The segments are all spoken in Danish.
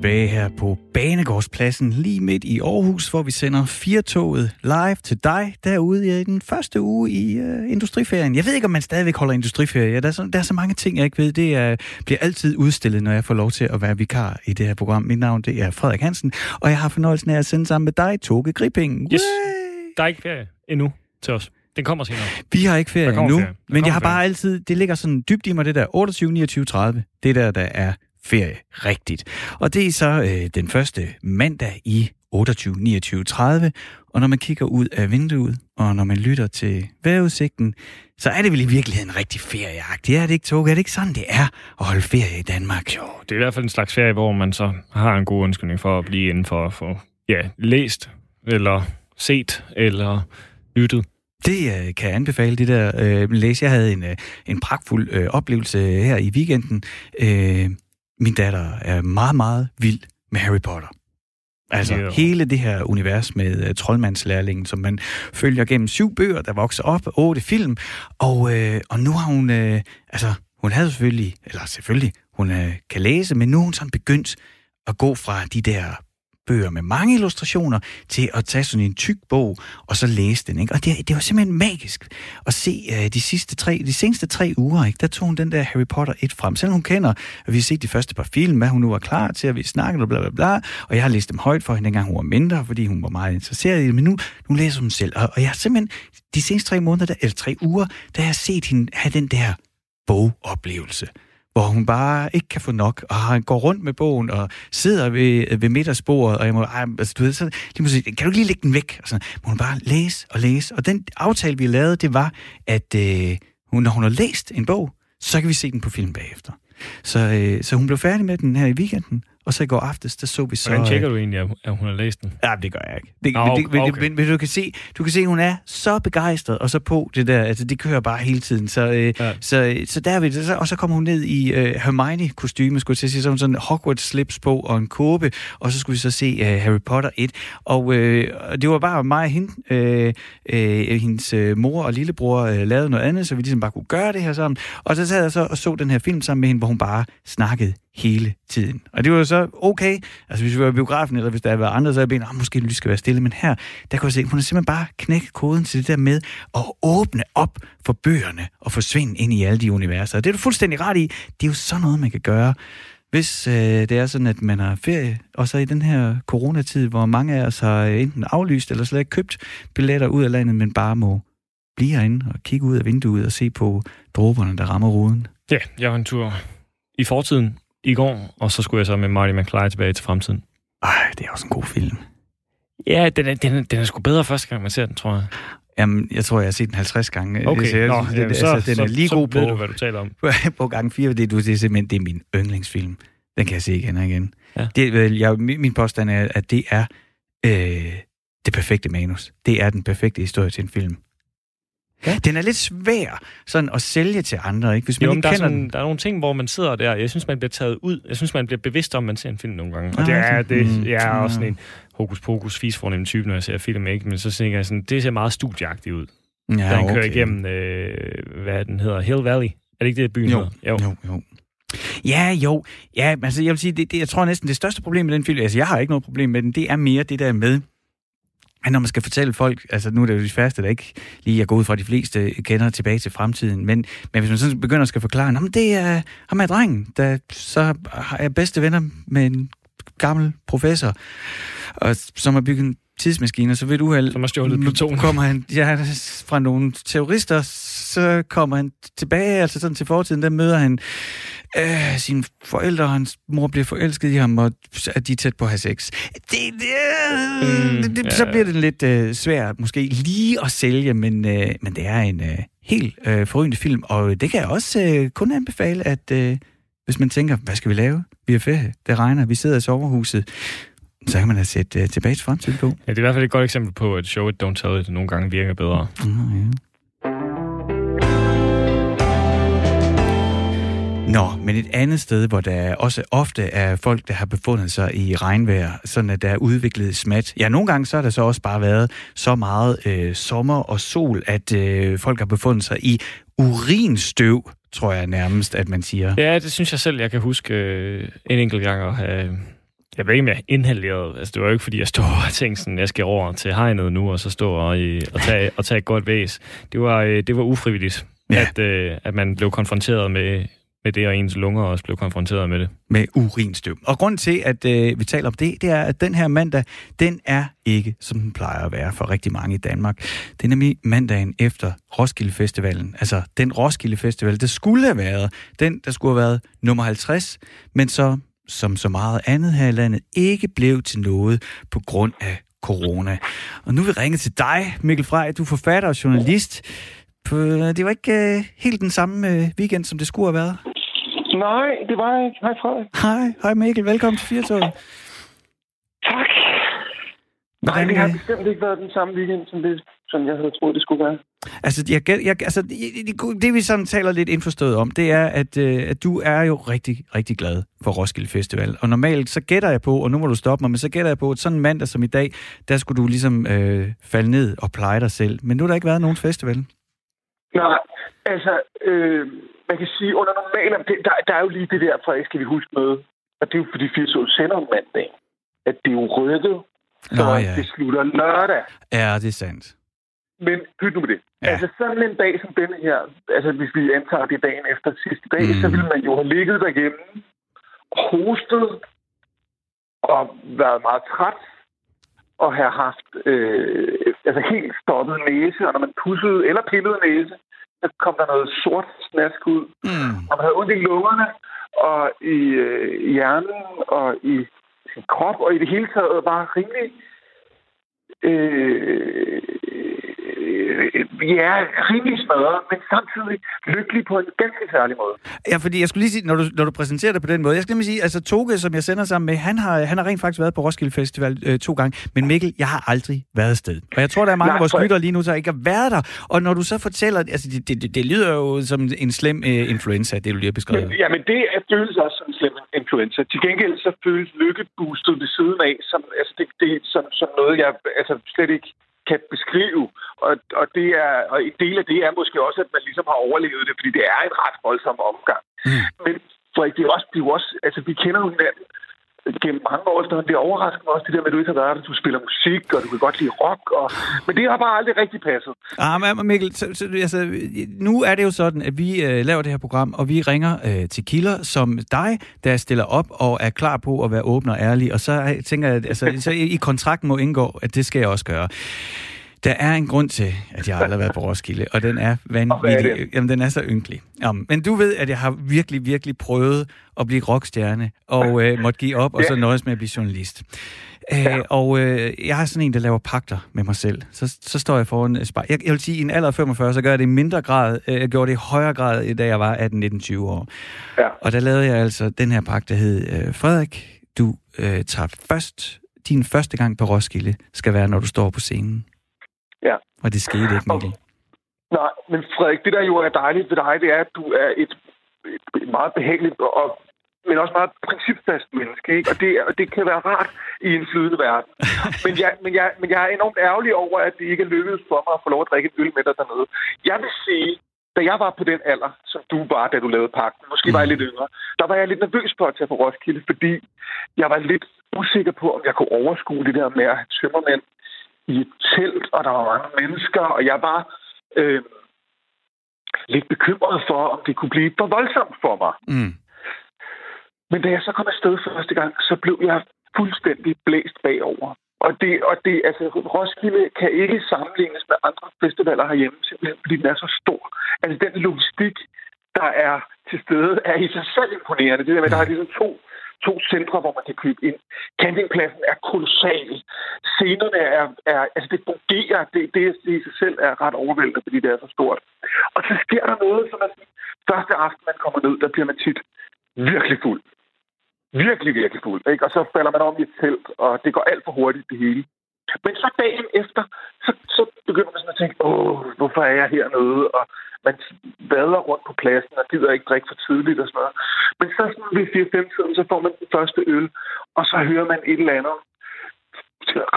tilbage her på Banegårdspladsen, lige midt i Aarhus, hvor vi sender Firtoget live til dig derude i den første uge i uh, industriferien. Jeg ved ikke, om man stadigvæk holder industriferie. Ja, der, er så, der er så mange ting, jeg ikke ved. Det er, bliver altid udstillet, når jeg får lov til at være vikar i det her program. Mit navn det er Frederik Hansen, og jeg har fornøjelsen af at sende sammen med dig, Toge Gripping. Yes. Der er ikke ferie endnu til os. Den kommer senere. Vi har ikke ferie endnu, ferie. men jeg har bare ferie. altid, det ligger sådan dybt i mig, det der 28, 29, 30. Det der, der er ferie rigtigt. Og det er så øh, den første mandag i 28, 29, 30. Og når man kigger ud af vinduet, og når man lytter til vejrudsigten, så er det vel i virkeligheden rigtig ferieagtigt. Er det ikke, Toge? Er det ikke sådan, det er at holde ferie i Danmark? Jo, det er i hvert fald en slags ferie, hvor man så har en god undskyldning for at blive inden for, for ja, læst, eller set, eller lyttet. Det øh, kan jeg anbefale, det der øh, læse. Jeg havde en, øh, en pragtfuld øh, oplevelse her i weekenden. Øh, min datter er meget, meget vild med Harry Potter. Altså yeah. hele det her univers med uh, troldmandslærlingen, som man følger gennem syv bøger, der vokser op, otte film, og, uh, og nu har hun, uh, altså hun havde selvfølgelig, eller selvfølgelig, hun uh, kan læse, men nu er hun sådan begyndt at gå fra de der bøger med mange illustrationer, til at tage sådan en tyk bog, og så læse den. Ikke? Og det, det var simpelthen magisk at se uh, de sidste tre, de seneste tre uger, ikke? der tog hun den der Harry Potter 1 frem. Selvom hun kender, at vi har set de første par film, hvad hun nu var klar til, at vi snakkede, bla bla bla, og jeg har læst dem højt for hende, dengang hun var mindre, fordi hun var meget interesseret i det, men nu, nu læser hun selv. Og, og jeg har simpelthen de seneste tre måneder, der, eller tre uger, der har jeg set hende have den der bogoplevelse hvor hun bare ikke kan få nok, og han går rundt med bogen og sidder ved, ved middagsbordet, og jeg må, ej, altså, du ved, så, de må sige, kan du ikke lige lægge den væk? Og sådan, må hun bare læse og læse. Og den aftale, vi lavede, det var, at øh, hun, når hun har læst en bog, så kan vi se den på film bagefter. Så, øh, så hun blev færdig med den her i weekenden, og så i går aftes, der så vi så... Hvordan tjekker du egentlig, at hun har læst den? Ja, det gør jeg ikke. Det, okay. det, okay. Men, men, du, kan se, du kan se, at hun er så begejstret, og så på det der, altså det kører bare hele tiden. Så, øh, ja. så, så der vi, så, og så kommer hun ned i øh, Hermione-kostyme, skulle jeg sige, så sådan en Hogwarts-slips på og en kåbe, og så skulle vi så se øh, Harry Potter 1. Og øh, det var bare mig og hende, øh, øh, hendes øh, mor og lillebror øh, lavede noget andet, så vi ligesom bare kunne gøre det her sammen. Og så sad jeg så og så den her film sammen med hende, hvor hun bare snakkede hele tiden. Og det var så okay. Altså hvis vi var i biografen, eller hvis der var andre, så havde jeg bedt, ah, måske lige skal være stille. Men her, der kunne jeg se, hun har simpelthen bare knækket koden til det der med at åbne op for bøgerne og forsvinde ind i alle de universer. Og det er du fuldstændig ret i. Det er jo sådan noget, man kan gøre. Hvis øh, det er sådan, at man har ferie, og så i den her coronatid, hvor mange af os har enten aflyst eller slet ikke købt billetter ud af landet, men bare må blive herinde og kigge ud af vinduet og se på dråberne, der rammer ruden. Ja, jeg var en tur i fortiden i går, og så skulle jeg så med Marty McFly tilbage til fremtiden. Ej, det er også en god film. Ja, den er, den, er, den er sgu bedre første gang, man ser den, tror jeg. Jamen, jeg tror, jeg har set den 50 gange. Okay, så, jeg, Nå, det, jamen, så, altså, den så, er lige så, god så på, du, hvad du taler om. på gang 4, fordi du, det er simpelthen det er min yndlingsfilm. Den kan jeg se igen og igen. Ja. Det, jeg, min påstand er, at det er øh, det perfekte manus. Det er den perfekte historie til en film. Ja. Den er lidt svær sådan at sælge til andre, ikke? Hvis man jo, ikke der, er sådan, den. der er nogle ting, hvor man sidder der. Jeg synes, man bliver taget ud. Jeg synes, man bliver bevidst om, man ser en film nogle gange. Og Ah, det er, okay. det, Mm, jeg er også ja. sådan en hokus pokus fisfornem type, når jeg ser film, ikke? Men så tænker jeg sådan, det ser meget studieagtigt ud. Ja, Ja, den kører igennem, øh, hvad den hedder, Hill Valley. Er det ikke det, byen Jo, hedder? jo, jo. jo. Ja, jo. Ja, altså jeg vil sige, det, det, jeg tror næsten det største problem med den film, altså jeg har ikke noget problem med den, det er mere det der med, at når man skal fortælle folk, altså nu er det jo de færreste, der ikke lige er gået ud fra de fleste kender tilbage til fremtiden, men, men hvis man sådan begynder at skal forklare, "Nå, men det er ham er drengen, der så er bedste venner med en gammel professor, og, som har bygget en tidsmaskine, og så ved du uheld, Som har stjålet Pluton. kommer han ja, fra nogle terrorister, så kommer han tilbage, altså sådan til fortiden, der møder han øh, sine forældre, og hans mor bliver forelsket i ham, og at de er tæt på at have sex. Det, det, Mm, det, det ja. Så bliver det lidt øh, svært måske lige at sælge, men, øh, men det er en øh, helt øh, forrygende film, og det kan jeg også øh, kun anbefale, at øh, hvis man tænker, hvad skal vi lave? Vi er ferie, det regner, vi sidder i soverhuset, så kan man have set øh, tilbage til fremtiden på. Ja, det er i hvert fald et godt eksempel på, at show it, don't tell it nogle gange virker bedre. Mm, ja. Nå, men et andet sted, hvor der også ofte er folk, der har befundet sig i regnvejr, sådan at der er udviklet smat. Ja, nogle gange så har der så også bare været så meget øh, sommer og sol, at øh, folk har befundet sig i urinstøv, tror jeg nærmest, at man siger. Ja, det synes jeg selv, jeg kan huske øh, en enkelt gang at have Jeg ved ikke, om jeg inhalerede. Altså, det var jo ikke, fordi jeg stod og tænkte sådan, jeg skal over til hegnet nu, og så stå og, og, tage, og tage et godt væs. Det var, øh, det var ufrivilligt, ja. at, øh, at man blev konfronteret med, med det, og ens lunger også blev konfronteret med det. Med urinstøv. Og grund til, at øh, vi taler om det, det er, at den her mandag, den er ikke, som den plejer at være for rigtig mange i Danmark. Det er nemlig mandagen efter Roskilde Festivalen. Altså, den Roskilde Festival, der skulle have været, den, der skulle have været nummer 50, men så, som så meget andet her i landet, ikke blev til noget på grund af corona. Og nu vil vi ringe til dig, Mikkel Frej. Du er forfatter og journalist. Det var ikke uh, helt den samme uh, weekend, som det skulle have været. Nej, det var ikke. Hej Frederik. Hej, hej Mikkel. Velkommen til Firtoget. Tak. Hvordan, Nej, det har bestemt ikke været den samme weekend, som, det, som jeg havde troet, det skulle være. Altså, jeg, jeg, altså det, det vi sådan taler lidt indforstået om, det er, at, uh, at du er jo rigtig, rigtig glad for Roskilde Festival. Og normalt så gætter jeg på, og nu må du stoppe mig, men så gætter jeg på, at sådan en mandag som i dag, der skulle du ligesom uh, falde ned og pleje dig selv. Men nu har der ikke været nogen festival. Nej, altså, øh, man kan sige, under normale, der, der er jo lige det der, for skal vi huske noget, og det er jo fordi 80 sender om mandag, at det er jo rykket, så Nå, ja. det slutter lørdag. Ja, det er sandt. Men pyt nu med det. Ja. Altså sådan en dag som denne her, altså hvis vi antager det dagen efter sidste dag, mm. så ville man jo have ligget derhjemme, hostet og været meget træt, og have haft øh, altså helt stoppet næse, og når man pussede eller pillede næse, så kom der noget sort snask ud. Mm. Og man havde ondt i lungerne, og i øh, hjernen, og i sin krop, og i det hele taget var rimelig øh, vi er rimelig smadret, men samtidig lykkelige på en ganske særlig måde. Ja, fordi jeg skulle lige sige, når du, når du præsenterer det på den måde, jeg skal lige sige, altså Toge, som jeg sender sammen med, han har, han har rent faktisk været på Roskilde Festival øh, to gange, men Mikkel, jeg har aldrig været sted. Og jeg tror, der er mange af vores lyttere lige nu, der ikke har været der. Og når du så fortæller, altså det, det, det, det lyder jo som en slem øh, influenza, det du lige har beskrevet. Men, ja, men det er, føles også som en slem influenza. Til gengæld så føles lykkeboostet ved siden af, som, altså det, det, som, som noget, jeg altså, slet ikke kan beskrive. Og, og, det er, og en del af det er måske også, at man ligesom har overlevet det, fordi det er en ret voldsom omgang. Mm. Men for det er også, det er også, altså vi kender jo hinanden gennem mange år efterhånden. Det overrasker mig også, det der med, at du ikke har været der. Du spiller musik, og du kan godt lide rock. Og... Men det har bare aldrig rigtig passet. Ah, men Mikkel, så, så, altså, nu er det jo sådan, at vi øh, laver det her program, og vi ringer øh, til kilder som dig, der stiller op og er klar på at være åben og ærlig. Og så øh, tænker jeg, altså, så i kontrakten må indgå, at det skal jeg også gøre. Der er en grund til, at jeg aldrig har været på Roskilde, og den er vanvittig. Jamen, den er så ynkelig. Jamen, men du ved, at jeg har virkelig, virkelig prøvet at blive rockstjerne, og øh, måtte give op, og så nøjes med at blive journalist. Ja. Øh, og øh, jeg har sådan en, der laver pakter med mig selv. Så, så står jeg foran spejl. Jeg, jeg vil sige, i en alder af 45, så gør jeg det i mindre grad. Øh, jeg gjorde det i højere grad, da jeg var 18-19-20 år. Ja. Og der lavede jeg altså den her pagt, der hed, øh, Frederik, du øh, tager først, din første gang på Roskilde skal være, når du står på scenen. Ja. Og det skete ikke, Mikkel. Nej, men Frederik, det der jo er dejligt ved dig, det er, at du er et, et meget behageligt og men også meget principfast menneske, ikke? Og, det, og det kan være rart i en flydende verden. Men jeg, men, jeg, men jeg er enormt ærgerlig over, at det ikke er lykkedes for mig at få lov at drikke et øl med dig dernede. Jeg vil sige, da jeg var på den alder, som du var, da du lavede pakken, måske var jeg lidt yngre, der var jeg lidt nervøs på at tage på Roskilde, fordi jeg var lidt usikker på, om jeg kunne overskue det der med at have tømmermænd i et telt, og der var mange mennesker, og jeg var øh, lidt bekymret for, om det kunne blive for voldsomt for mig. Mm. Men da jeg så kom afsted første gang, så blev jeg fuldstændig blæst bagover. Og det, og det, altså, Roskilde kan ikke sammenlignes med andre festivaler herhjemme, simpelthen fordi den er så stor. Altså, den logistik, der er til stede, er i sig selv imponerende. Det der med, at der er ligesom to to centre, hvor man kan købe ind. Campingpladsen er kolossal. Scenerne er, er altså det fungerer. Det, det i sig selv er ret overvældende, fordi det er så stort. Og så sker der noget, som at første aften, man kommer ned, der bliver man tit virkelig fuld. Virkelig, virkelig fuld. Ikke? Og så falder man om i et telt, og det går alt for hurtigt, det hele. Men så dagen efter, så, så begynder man sådan at tænke, åh, hvorfor er jeg hernede? Og man vader rundt på pladsen og gider ikke drikke for tidligt og sådan noget. Men så sådan ved 4-5 tiden, så får man den første øl, og så hører man et eller andet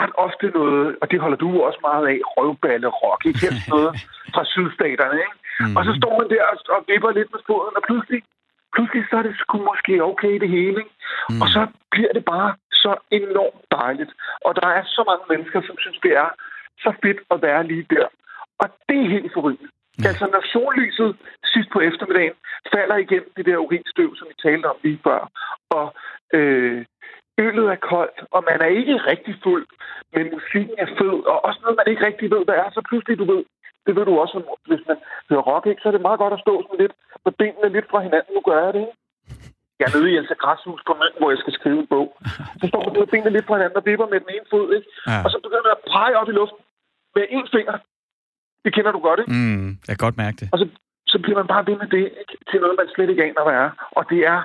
ret ofte noget, og det holder du også meget af, røvballe rock, ikke helt noget fra sydstaterne, ikke? Mm. Og så står man der og, og vipper lidt med foden, og pludselig, pludselig så er det sgu måske okay det hele, ikke? Mm. Og så bliver det bare så enormt dejligt. Og der er så mange mennesker, som synes, det er så fedt at være lige der. Og det er helt forrygende. Ja. Altså, når sollyset sidst på eftermiddagen falder igennem det der urinstøv, som vi talte om lige før, og øh, øllet er koldt, og man er ikke rigtig fuld, men musikken er fed, og også noget, man ikke rigtig ved, hvad er, så pludselig, du ved, det ved du også, hvis man hører rock, ikke? så er det meget godt at stå sådan lidt med benene lidt fra hinanden. Nu gør jeg det, ikke? Jeg er nede i altså græshus på Møn, hvor jeg skal skrive en bog. Så står man med benene lidt fra hinanden og vipper med den ene fod, ikke? Ja. Og så begynder man at pege op i luften med én finger. Det kender du godt, ikke? Mm, jeg kan godt mærke det. Og så, så bliver man bare ved med det ikke? til noget, man slet ikke aner, hvad er. Og det er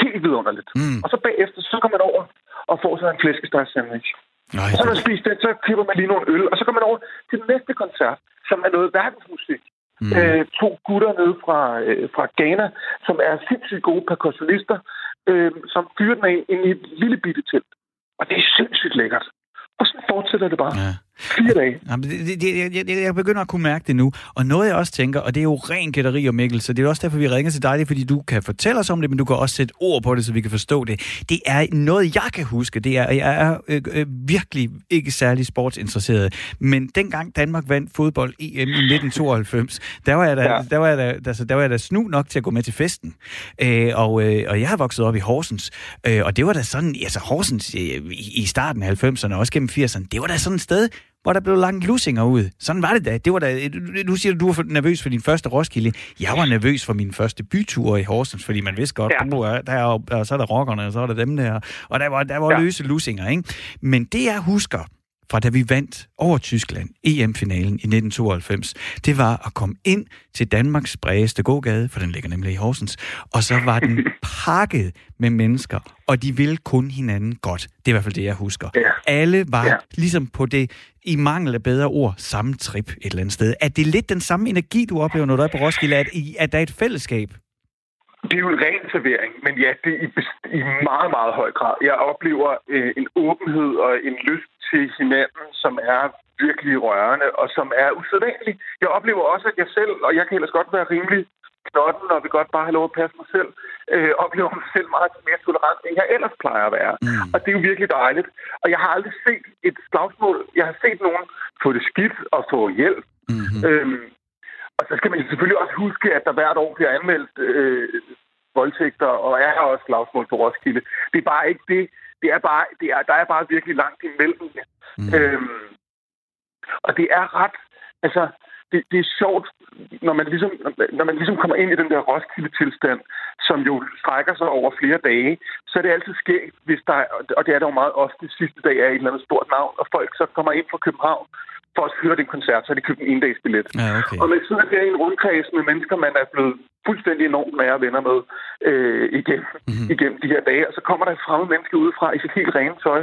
helt vidunderligt. Mm. Og så bagefter, så kommer man over og får sig en flæskestegsandwich. Nej, så når man spist den, så køber man lige nogle øl, og så kommer man over til den næste koncert, som er noget verdensmusik. Mm. Øh, to gutter nede fra, øh, fra Ghana, som er sindssygt gode percussionister, øh, som fyrer den af ind i et lille bitte telt. Og det er sindssygt lækkert. Og så fortsætter det bare. Ja. Fire dage. Jamen, det, det, jeg, jeg begynder at kunne mærke det nu. Og noget jeg også tænker, og det er jo ren gætteri og Mikkel, så det er også derfor, vi ringer til dig, det er, fordi du kan fortælle os om det, men du kan også sætte ord på det, så vi kan forstå det. Det er noget, jeg kan huske. Det er, jeg er øh, øh, virkelig ikke særlig sportsinteresseret. Men dengang Danmark vandt fodbold EM i 1992, der var jeg da, ja. der var jeg da, altså, der var jeg da snu nok til at gå med til festen. Øh, og, øh, og jeg har vokset op i Horsens, øh, og det var da sådan, altså Horsens øh, i, i starten af 90'erne, også gennem 80'erne, det var da sådan et sted, hvor der blev langt lussinger ud. Sådan var det da. Det var da nu siger du, du var nervøs for din første Roskilde. Jeg var nervøs for min første bytur i Horsens, fordi man vidste godt, ja. er, der er, og så er der rockerne, og så er der dem der. Og der var, der var ja. løse lussinger, ikke? Men det, jeg husker, fra da vi vandt over Tyskland EM-finalen i 1992, det var at komme ind til Danmarks bredeste gågade, for den ligger nemlig i Horsens, og så var den pakket med mennesker, og de ville kun hinanden godt. Det er i hvert fald det, jeg husker. Ja. Alle var ja. ligesom på det, i mangel af bedre ord, samme trip et eller andet sted. Er det lidt den samme energi, du oplever, når du er på Roskilde, at, at der er et fællesskab? Det er jo en ren servering, men ja, det er i, i meget, meget høj grad. Jeg oplever øh, en åbenhed og en lyst til hinanden, som er virkelig rørende og som er usædvanlig. Jeg oplever også, at jeg selv, og jeg kan ellers godt være rimelig knotten, og vil godt bare have lov at passe mig selv, øh, oplever mig selv meget mere tolerant, end jeg ellers plejer at være. Mm. Og det er jo virkelig dejligt. Og jeg har aldrig set et slagsmål. Jeg har set nogen få det skidt og få hjælp. Mm-hmm. Øhm, og så skal man selvfølgelig også huske, at der hvert år bliver anmeldt øh, voldtægter, og er også slagsmål på Roskilde. Det er bare ikke det. Det er bare, det er, der er bare virkelig langt imellem. Mm. Øhm, og det er ret... Altså, det, det er sjovt, når man, ligesom, når man ligesom kommer ind i den der Roskilde-tilstand, som jo strækker sig over flere dage, så er det altid sket, hvis der, og det er der jo meget ofte, sidste dag er et eller andet stort navn, og folk så kommer ind fra København for at høre den koncert, så har de købt en endagsbillet. Ja, okay. Og man sidder der i en rundkreds med mennesker, man er blevet fuldstændig enormt nære venner med øh, igennem, mm-hmm. igennem de her dage, og så kommer der et fremmed menneske udefra i sit helt rene tøj.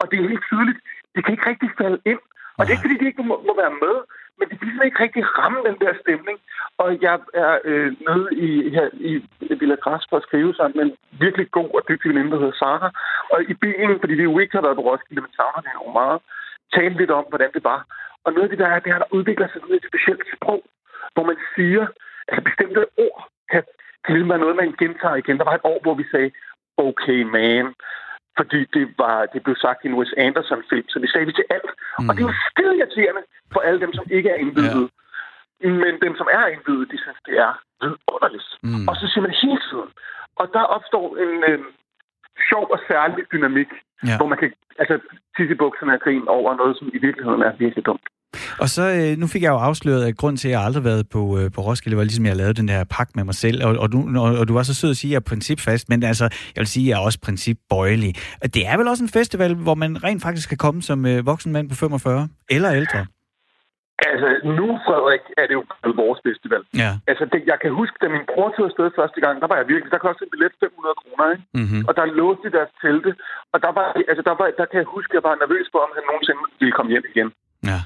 Og det er helt tydeligt, det kan ikke rigtig falde ind. Og det er ikke, fordi de ikke må, må være med, men det kan ikke rigtig ramme den der stemning. Og jeg er øh, nede i, her, i Villa Græs for at skrive sammen med en virkelig god og dygtig veninde, der hedder Sarah. Og i bilen, fordi vi jo ikke har været på Roskilde, men savner det jo meget, tale lidt om, hvordan det var. Og noget af det der er, det har der udviklet sig til et specielt sprog, hvor man siger, at bestemte ord kan, kan ligesom være noget, man gentager igen. Der var et år, hvor vi sagde, okay man, fordi det, var, det blev sagt i en Wes Anderson-film, så det sagde vi til alt. Mm. Og det er jo skide irriterende for alle dem, som ikke er indbydet. Ja. Men dem, som er indbydet, de synes, det er vidunderligt. Mm. Og så siger man hele tiden. Og der opstår en øh, sjov og særlig dynamik, ja. hvor man kan altså, tisse i bukserne af grin over noget, som i virkeligheden er virkelig dumt. Og så, øh, nu fik jeg jo afsløret, at grund til, at jeg aldrig har været på, øh, på Roskilde, var ligesom, at jeg lavede den der pakke med mig selv. Og, og, du, og, og du var så sød at sige, at jeg er principfast, men altså, jeg vil sige, at jeg er også principbøjelig. Det er vel også en festival, hvor man rent faktisk kan komme som øh, voksen mand på 45 eller ældre? Altså, nu, Frederik, er det jo vores festival. Ja. Altså, det, jeg kan huske, da min bror tog afsted første gang, der var jeg virkelig, der kostede en billet 500 kroner, ikke? Mm-hmm. Og der låste deres telte, og der var, altså, der, var, der kan jeg huske, at jeg var nervøs for, om han nogensinde ville komme hjem igen. Ja.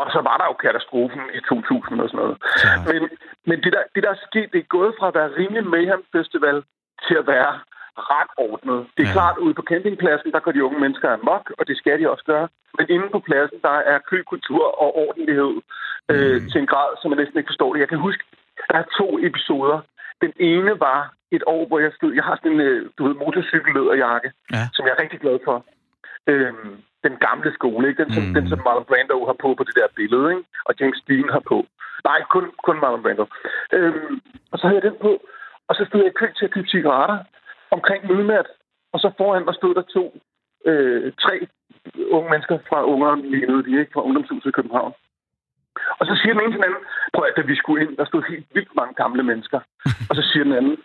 Og så var der jo katastrofen i 2000 og sådan noget. Ja. Men, men det, der, det, der er sket, det er gået fra at være rimelig Mayhem Festival til at være ret ordnet. Det er ja. klart, ude på campingpladsen, der går de unge mennesker amok, og det skal de også gøre. Men inde på pladsen, der er køkultur og ordentlighed øh, mm. til en grad, som man næsten ikke forstår det. Jeg kan huske, der er to episoder. Den ene var et år, hvor jeg stod... Jeg har sådan en, øh, du ved, motorcykellederjakke, ja. som jeg er rigtig glad for. Øhm, den gamle skole, ikke? Den, som, mm. den, som Marlon Brando har på på det der billede, ikke? Og James Dean har på. Nej, kun, kun Marlon Brando. Øhm, og så havde jeg den på, og så stod jeg i kø til at købe cigaretter omkring midnat, og så foran mig stod der to, øh, tre unge mennesker fra lignede de, ikke? Fra Ungdomshuset i København. Og så siger den ene til den anden, prøv at da vi skulle ind, der stod helt vildt mange gamle mennesker. Og så siger den anden,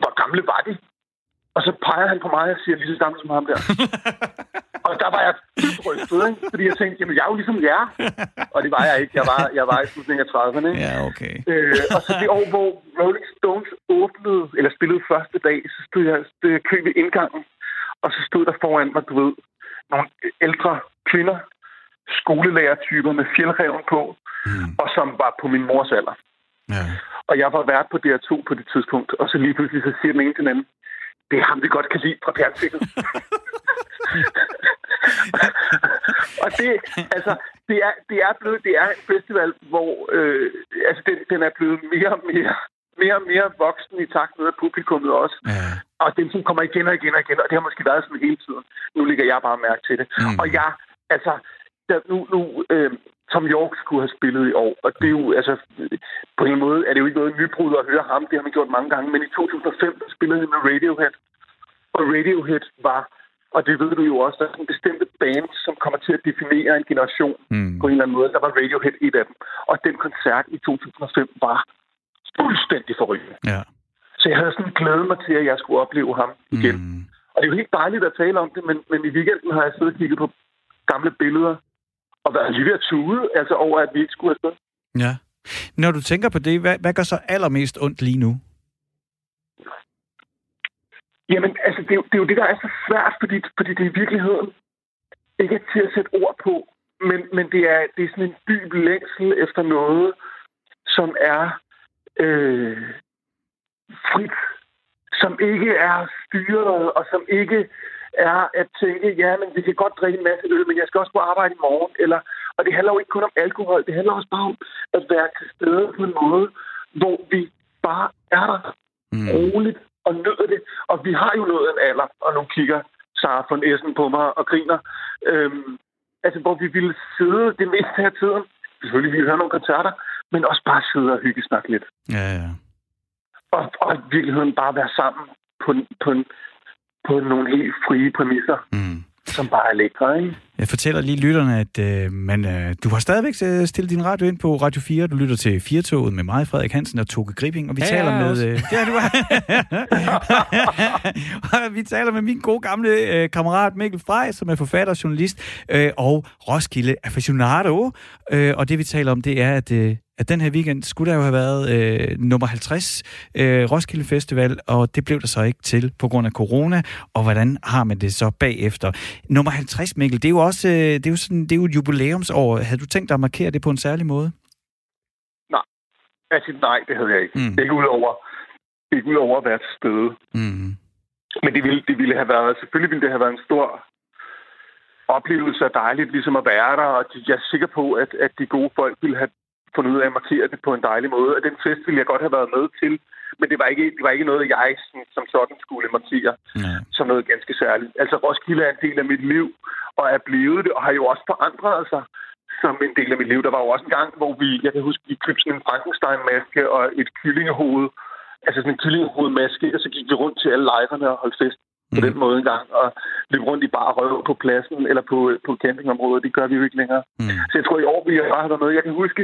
hvor gamle var de? Og så peger han på mig og siger, lige så gammel som ham der. og der var jeg dybt rystet, ikke? fordi jeg tænkte, jamen jeg er jo ligesom jer. Og det var jeg ikke. Jeg var, jeg var i slutningen af 30'erne. Ja, okay. Øh, og så det år, hvor Rolling Stones åbnede, eller spillede første dag, så stod jeg, stod jeg kø ved indgangen. Og så stod der foran mig, du ved, nogle ældre kvinder, skolelærertyper med fjeldreven på, mm. og som var på min mors alder. Ja. Og jeg var vært på DR2 på det tidspunkt, og så lige pludselig så siger den ene til den anden, det er ham, vi godt kan lide fra fjernsynet. og det, altså, det er, det er blevet, det er en festival, hvor øh, altså, den, den er blevet mere og mere mere og mere voksen i takt med publikummet også. Ja. Og den som kommer igen og igen og igen, og det har måske været sådan hele tiden. Nu ligger jeg bare mærke til det. Mm. Og jeg, altså, der, nu, nu øh, Tom York skulle have spillet i år, og det er jo, altså, på en måde er det jo ikke noget nybrud at høre ham, det har man gjort mange gange, men i 2005 spillede han med Radiohead, og Radiohead var, og det ved du jo også, der er en bestemte band, som kommer til at definere en generation mm. på en eller anden måde. Der var Radiohead et af dem. Og den koncert i 2005 var fuldstændig forrygende. Ja. Så jeg havde sådan glædet mig til, at jeg skulle opleve ham igen. Mm. Og det er jo helt dejligt at tale om det, men, men i weekenden har jeg siddet og kigget på gamle billeder og været lige ved at tude, altså over, at vi ikke skulle afsted. Ja. Når du tænker på det, hvad, hvad gør så allermest ondt lige nu? Jamen, altså, det er, jo, det er jo det, der er så svært, fordi, fordi det i virkeligheden ikke er til at sætte ord på, men, men det, er, det er sådan en dyb længsel efter noget, som er øh, frit, som ikke er styret, og som ikke er at tænke, ja, men vi kan godt drikke en masse øl, men jeg skal også på arbejde i morgen. Eller, og det handler jo ikke kun om alkohol, det handler også bare om at være til stede på en måde, hvor vi bare er der mm. roligt og nyder det. Og vi har jo nået en alder, og nu kigger Sara von Essen på mig og griner. Øhm, altså, hvor vi ville sidde det meste af tiden. Selvfølgelig ville vi høre nogle koncerter, men også bare sidde og hygge snakke lidt. Ja, ja. Og, og i virkeligheden bare være sammen på, på, på nogle helt frie præmisser. Mm som bare er lækre, ikke? Jeg fortæller lige lytterne, at øh, man, øh, du har stadigvæk øh, stillet din radio ind på Radio 4. Du lytter til Firtoget med mig, Frederik Hansen og Toge Gripping, og vi ja, taler med... Øh, ja, du og vi taler med min gode gamle øh, kammerat Mikkel Frej, som er forfatter og journalist, øh, og Roskilde aficionado. Øh, og det vi taler om, det er, at øh, at den her weekend skulle der jo have været øh, nummer 50 øh, Roskilde Festival, og det blev der så ikke til på grund af corona, og hvordan har man det så bagefter? Nummer 50, Mikkel, det er jo også øh, det er jo sådan, det er jo et jubilæumsår. Havde du tænkt dig at markere det på en særlig måde? Nej, altså nej, det havde jeg ikke. Mm. Ikke udover, er ikke udover at være til stede. Mm. Men det ville, det ville have været, selvfølgelig ville det have været en stor oplevelse af dejligt ligesom at være der, og jeg er sikker på, at, at de gode folk ville have fundet ud af at markere det på en dejlig måde. Og den fest ville jeg godt have været med til, men det var ikke, det var ikke noget, jeg som sådan skulle markere ja. som noget ganske særligt. Altså Roskilde er en del af mit liv, og er blevet det, og har jo også forandret sig som en del af mit liv. Der var jo også en gang, hvor vi, jeg kan huske, vi købte sådan en Frankenstein-maske og et kyllingehoved, altså sådan en kyllingehovedmaske, og så gik vi rundt til alle lejrene og holdt fest på mm. den måde en gang, og løb rundt i bare røv på pladsen eller på, på campingområdet. Det gør vi jo ikke længere. Mm. Så jeg tror, i år vi har bare været med. Jeg kan huske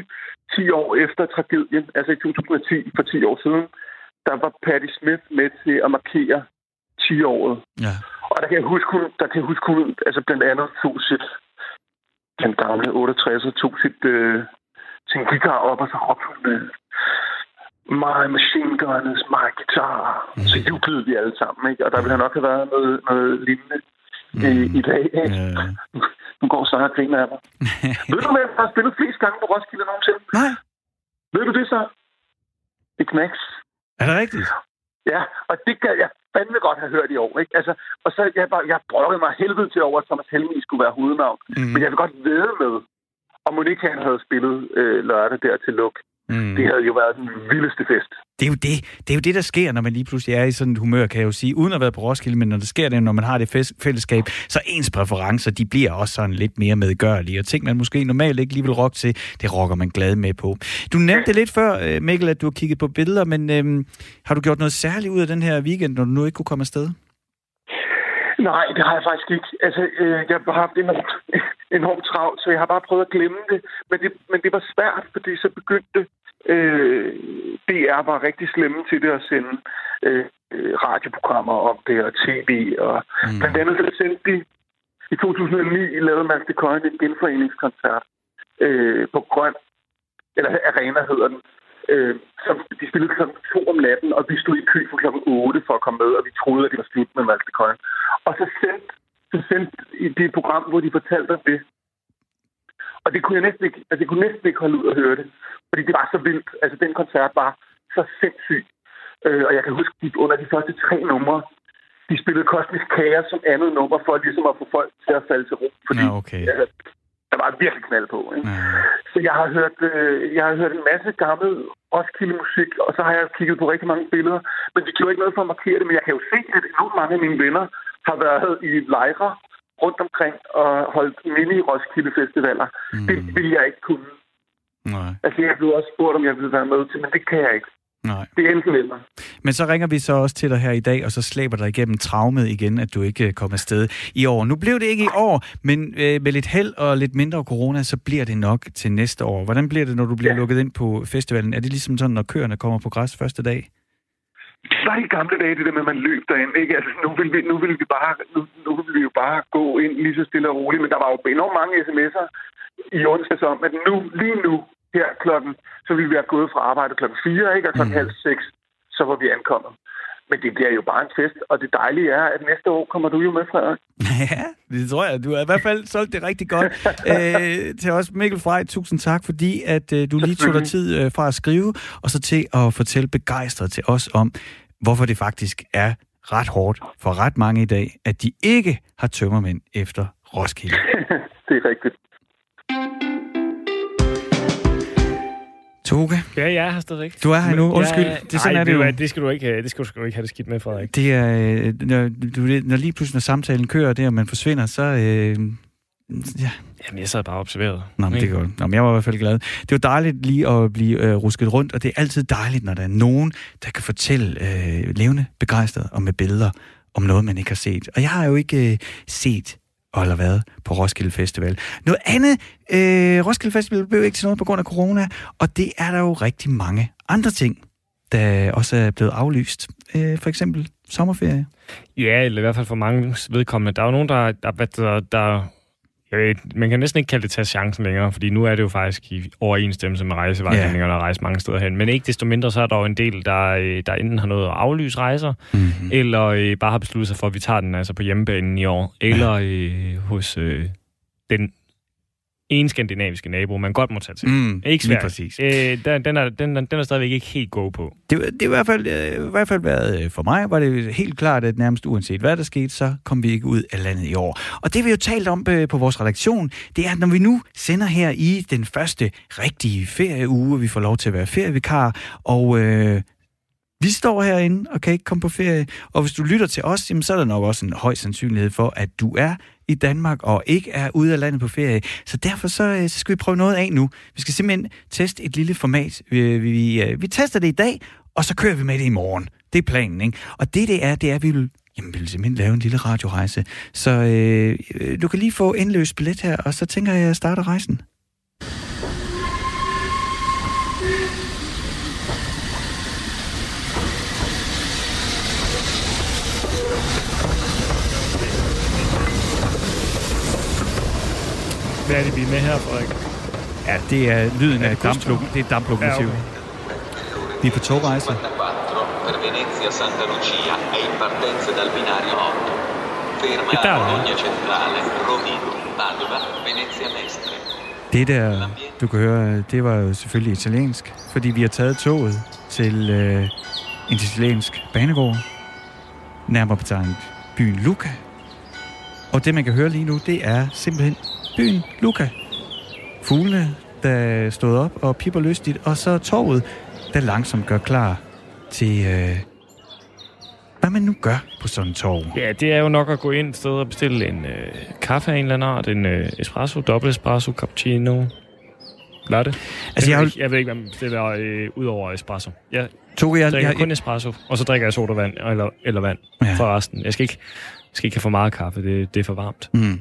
10 år efter tragedien, altså i 2010, for 10 år siden, der var Patti Smith med til at markere 10-året. Ja. Og der kan jeg huske, der kan jeg huske, altså blandt andet tog sit, den gamle 68, tog sit, øh, sin guitar op, og så råbte hun, øh, My Machine Guns, My Guitar. Mm. Så jublede vi alle sammen, ikke? Og der ville nok have været noget, noget lignende mm. i, i dag. Ikke? Yeah. Nu går så og griner af mig. Ved du, jeg har spillet flest gange på Roskilde nogensinde? Nej. Ved du det så? Det knæks. Er det rigtigt? Ja, og det kan jeg fandme godt have hørt i år. Ikke? Altså, og så jeg, bare, jeg brødte mig helvede til over, at Thomas Helmi skulle være hovednavn. Mm. Men jeg vil godt vide med, om Monika havde spillet øh, lørdag der til luk. Mm. Det havde jo været den vildeste fest. Det er, jo det. det er jo det, der sker, når man lige pludselig er i sådan et humør, kan jeg jo sige, uden at være på Roskilde, men når det sker det, når man har det fællesskab, så ens præferencer, de bliver også sådan lidt mere medgørlige, og ting, man måske normalt ikke lige vil rock til, det rocker man glad med på. Du nævnte lidt før, øh, Mikkel, at du har kigget på billeder, men øhm, har du gjort noget særligt ud af den her weekend, når du nu ikke kunne komme afsted? Nej, det har jeg faktisk ikke. Altså, øh, jeg har haft enormt, enormt travlt, så jeg har bare prøvet at glemme det. Men det, men det var svært, fordi så begyndte øh, DR var rigtig slemme til det at sende øh, radioprogrammer om det og tv. Og mm. blandt andet så sendte de i 2009 lavede Mads de Køjen en genforeningskoncert øh, på Grøn, eller Arena hedder den, øh, som de spillede kl. 2 om natten, og vi stod i kø for kl. 8 for at komme med, og vi troede, at det var slut med Malte Coyne. Og så sendte, så sendte de et program, hvor de fortalte om det. Og det kunne jeg næsten ikke, altså, jeg kunne næsten ikke holde ud og høre det, fordi det var så vildt. Altså, den koncert var så sindssyg. Øh, og jeg kan huske, at under de første tre numre, de spillede Kosmisk Kaos som andet nummer, for ligesom at få folk til at falde til ro. Fordi, ja, okay. altså, der var virkelig knald på. Ikke? Ja. Så jeg har, hørt, øh, jeg har hørt en masse gammel Roskilde-musik, og så har jeg kigget på rigtig mange billeder. Men det gjorde ikke noget for at markere det, men jeg kan jo se, at enormt mange af mine venner har været i lejre rundt omkring og holdt mini-Roskilde-festivaler. Mm. Det ville jeg ikke kunne. Nej. Altså, jeg blev også spurgt, om jeg ville være med til, men det kan jeg ikke. Nej. Det er enten eller. Men så ringer vi så også til dig her i dag, og så slæber dig igennem traumet igen, at du ikke øh, kommer afsted i år. Nu blev det ikke i år, men øh, med lidt held og lidt mindre corona, så bliver det nok til næste år. Hvordan bliver det, når du bliver ja. lukket ind på festivalen? Er det ligesom sådan, når køerne kommer på græs første dag? Var i gamle dage, det der med, at man løb derind. Ikke? Altså, nu, vil vi, nu, vil vi bare, nu, nu vil vi jo bare gå ind lige så stille og roligt, men der var jo enormt mange sms'er i onsdags om, at nu, lige nu, her klokken, så ville vi have gået fra arbejde klokken 4, ikke? og klokken mm. halv 6, så var vi ankommet. Men det bliver jo bare en fest, og det dejlige er, at næste år kommer du jo med, Frederik. Ja, det tror jeg. Du har i hvert fald solgt det rigtig godt. Æ, øh, til os, Mikkel Frey, tusind tak, fordi at øh, du lige tog dig tid øh, fra at skrive, og så til at fortælle begejstret til os om, hvorfor det faktisk er ret hårdt for ret mange i dag, at de ikke har tømmermænd efter Roskilde. det er rigtigt. Toge? Ja, jeg er her stadigvæk. Du er her nu, undskyld. Ja, det, sådan nej, er det, jo. det skal du ikke, det skal du ikke have det skidt med, Frederik. Det er, øh, når, du, når lige pludselig, når samtalen kører der, og man forsvinder, så... Øh, ja. Jamen, jeg sad bare observeret. Nå, men det er godt. Nå, men jeg var i hvert fald glad. Det var dejligt lige at blive øh, rusket rundt, og det er altid dejligt, når der er nogen, der kan fortælle øh, levende, begejstret og med billeder om noget, man ikke har set. Og jeg har jo ikke øh, set og eller været på Roskilde Festival. Noget andet, øh, Roskilde Festival blev ikke til noget på grund af corona, og det er der jo rigtig mange andre ting, der også er blevet aflyst. Øh, for eksempel sommerferie. Ja, eller i hvert fald for mange vedkommende. Der er jo nogen, der, der, der, der jeg ved, man kan næsten ikke kalde det tage chancen længere, fordi nu er det jo faktisk i overensstemmelse med rejsevejledningerne yeah. rejse mange steder hen. Men ikke desto mindre, så er der jo en del, der, øh, der enten har noget at aflyse rejser, mm-hmm. eller øh, bare har besluttet sig for, at vi tager den altså på hjemmebanen i år, eller øh, hos øh, den en skandinaviske nabo, man godt må tage til. Mm, ikke svært. præcis. Øh, den, den, er, den, den er stadigvæk ikke helt gå på. Det, det er i hvert fald, øh, i hvert fald været, øh, for mig var det helt klart, at nærmest uanset hvad der skete, så kom vi ikke ud af landet i år. Og det vi jo talt om øh, på vores redaktion, det er, at når vi nu sender her i den første rigtige ferieuge, vi får lov til at være ferievikar, og øh, vi står herinde og kan ikke komme på ferie, og hvis du lytter til os, jamen, så er der nok også en høj sandsynlighed for, at du er i Danmark og ikke er ude af landet på ferie. Så derfor så, øh, så skal vi prøve noget af nu. Vi skal simpelthen teste et lille format. Vi, øh, vi, vi, vi tester det i dag, og så kører vi med det i morgen. Det er planen, ikke? Og det, det er, det er, at vi vil Jamen, vi vil simpelthen lave en lille radiorejse. Så øh, du kan lige få indløst billet her, og så tænker jeg, at jeg starter rejsen. Er det, vi er med her, Frederik? Ja, det er lyden af damplok det er damplokomotiv. Ja, okay. Vi er på togrejse. Per Venezia Santa Lucia e in partenza dal binario 8. Ferma a Bologna Centrale, Rovino, Padova, Venezia Mestre. Det der, du kan høre, det var jo selvfølgelig italiensk, fordi vi har taget toget til øh, en italiensk banegård, nærmere betegnet byen Luca. Og det, man kan høre lige nu, det er simpelthen byen Luca. Fuglene, der stod op og pipper lystigt, og så toget, der langsomt gør klar til... Øh, hvad man nu gør på sådan en tog. Ja, det er jo nok at gå ind et sted og bestille en øh, kaffe af en eller anden art, en øh, espresso, dobbelt espresso, cappuccino, latte. Altså, jeg, jeg, jeg ved ikke, hvad man bestiller øh, ud over espresso. Jeg Toge, jeg, drikker jeg, kun espresso, og så drikker jeg sodavand eller, eller vand ja. for resten. Jeg skal ikke, jeg skal ikke have for meget kaffe, det, det er for varmt. Mm.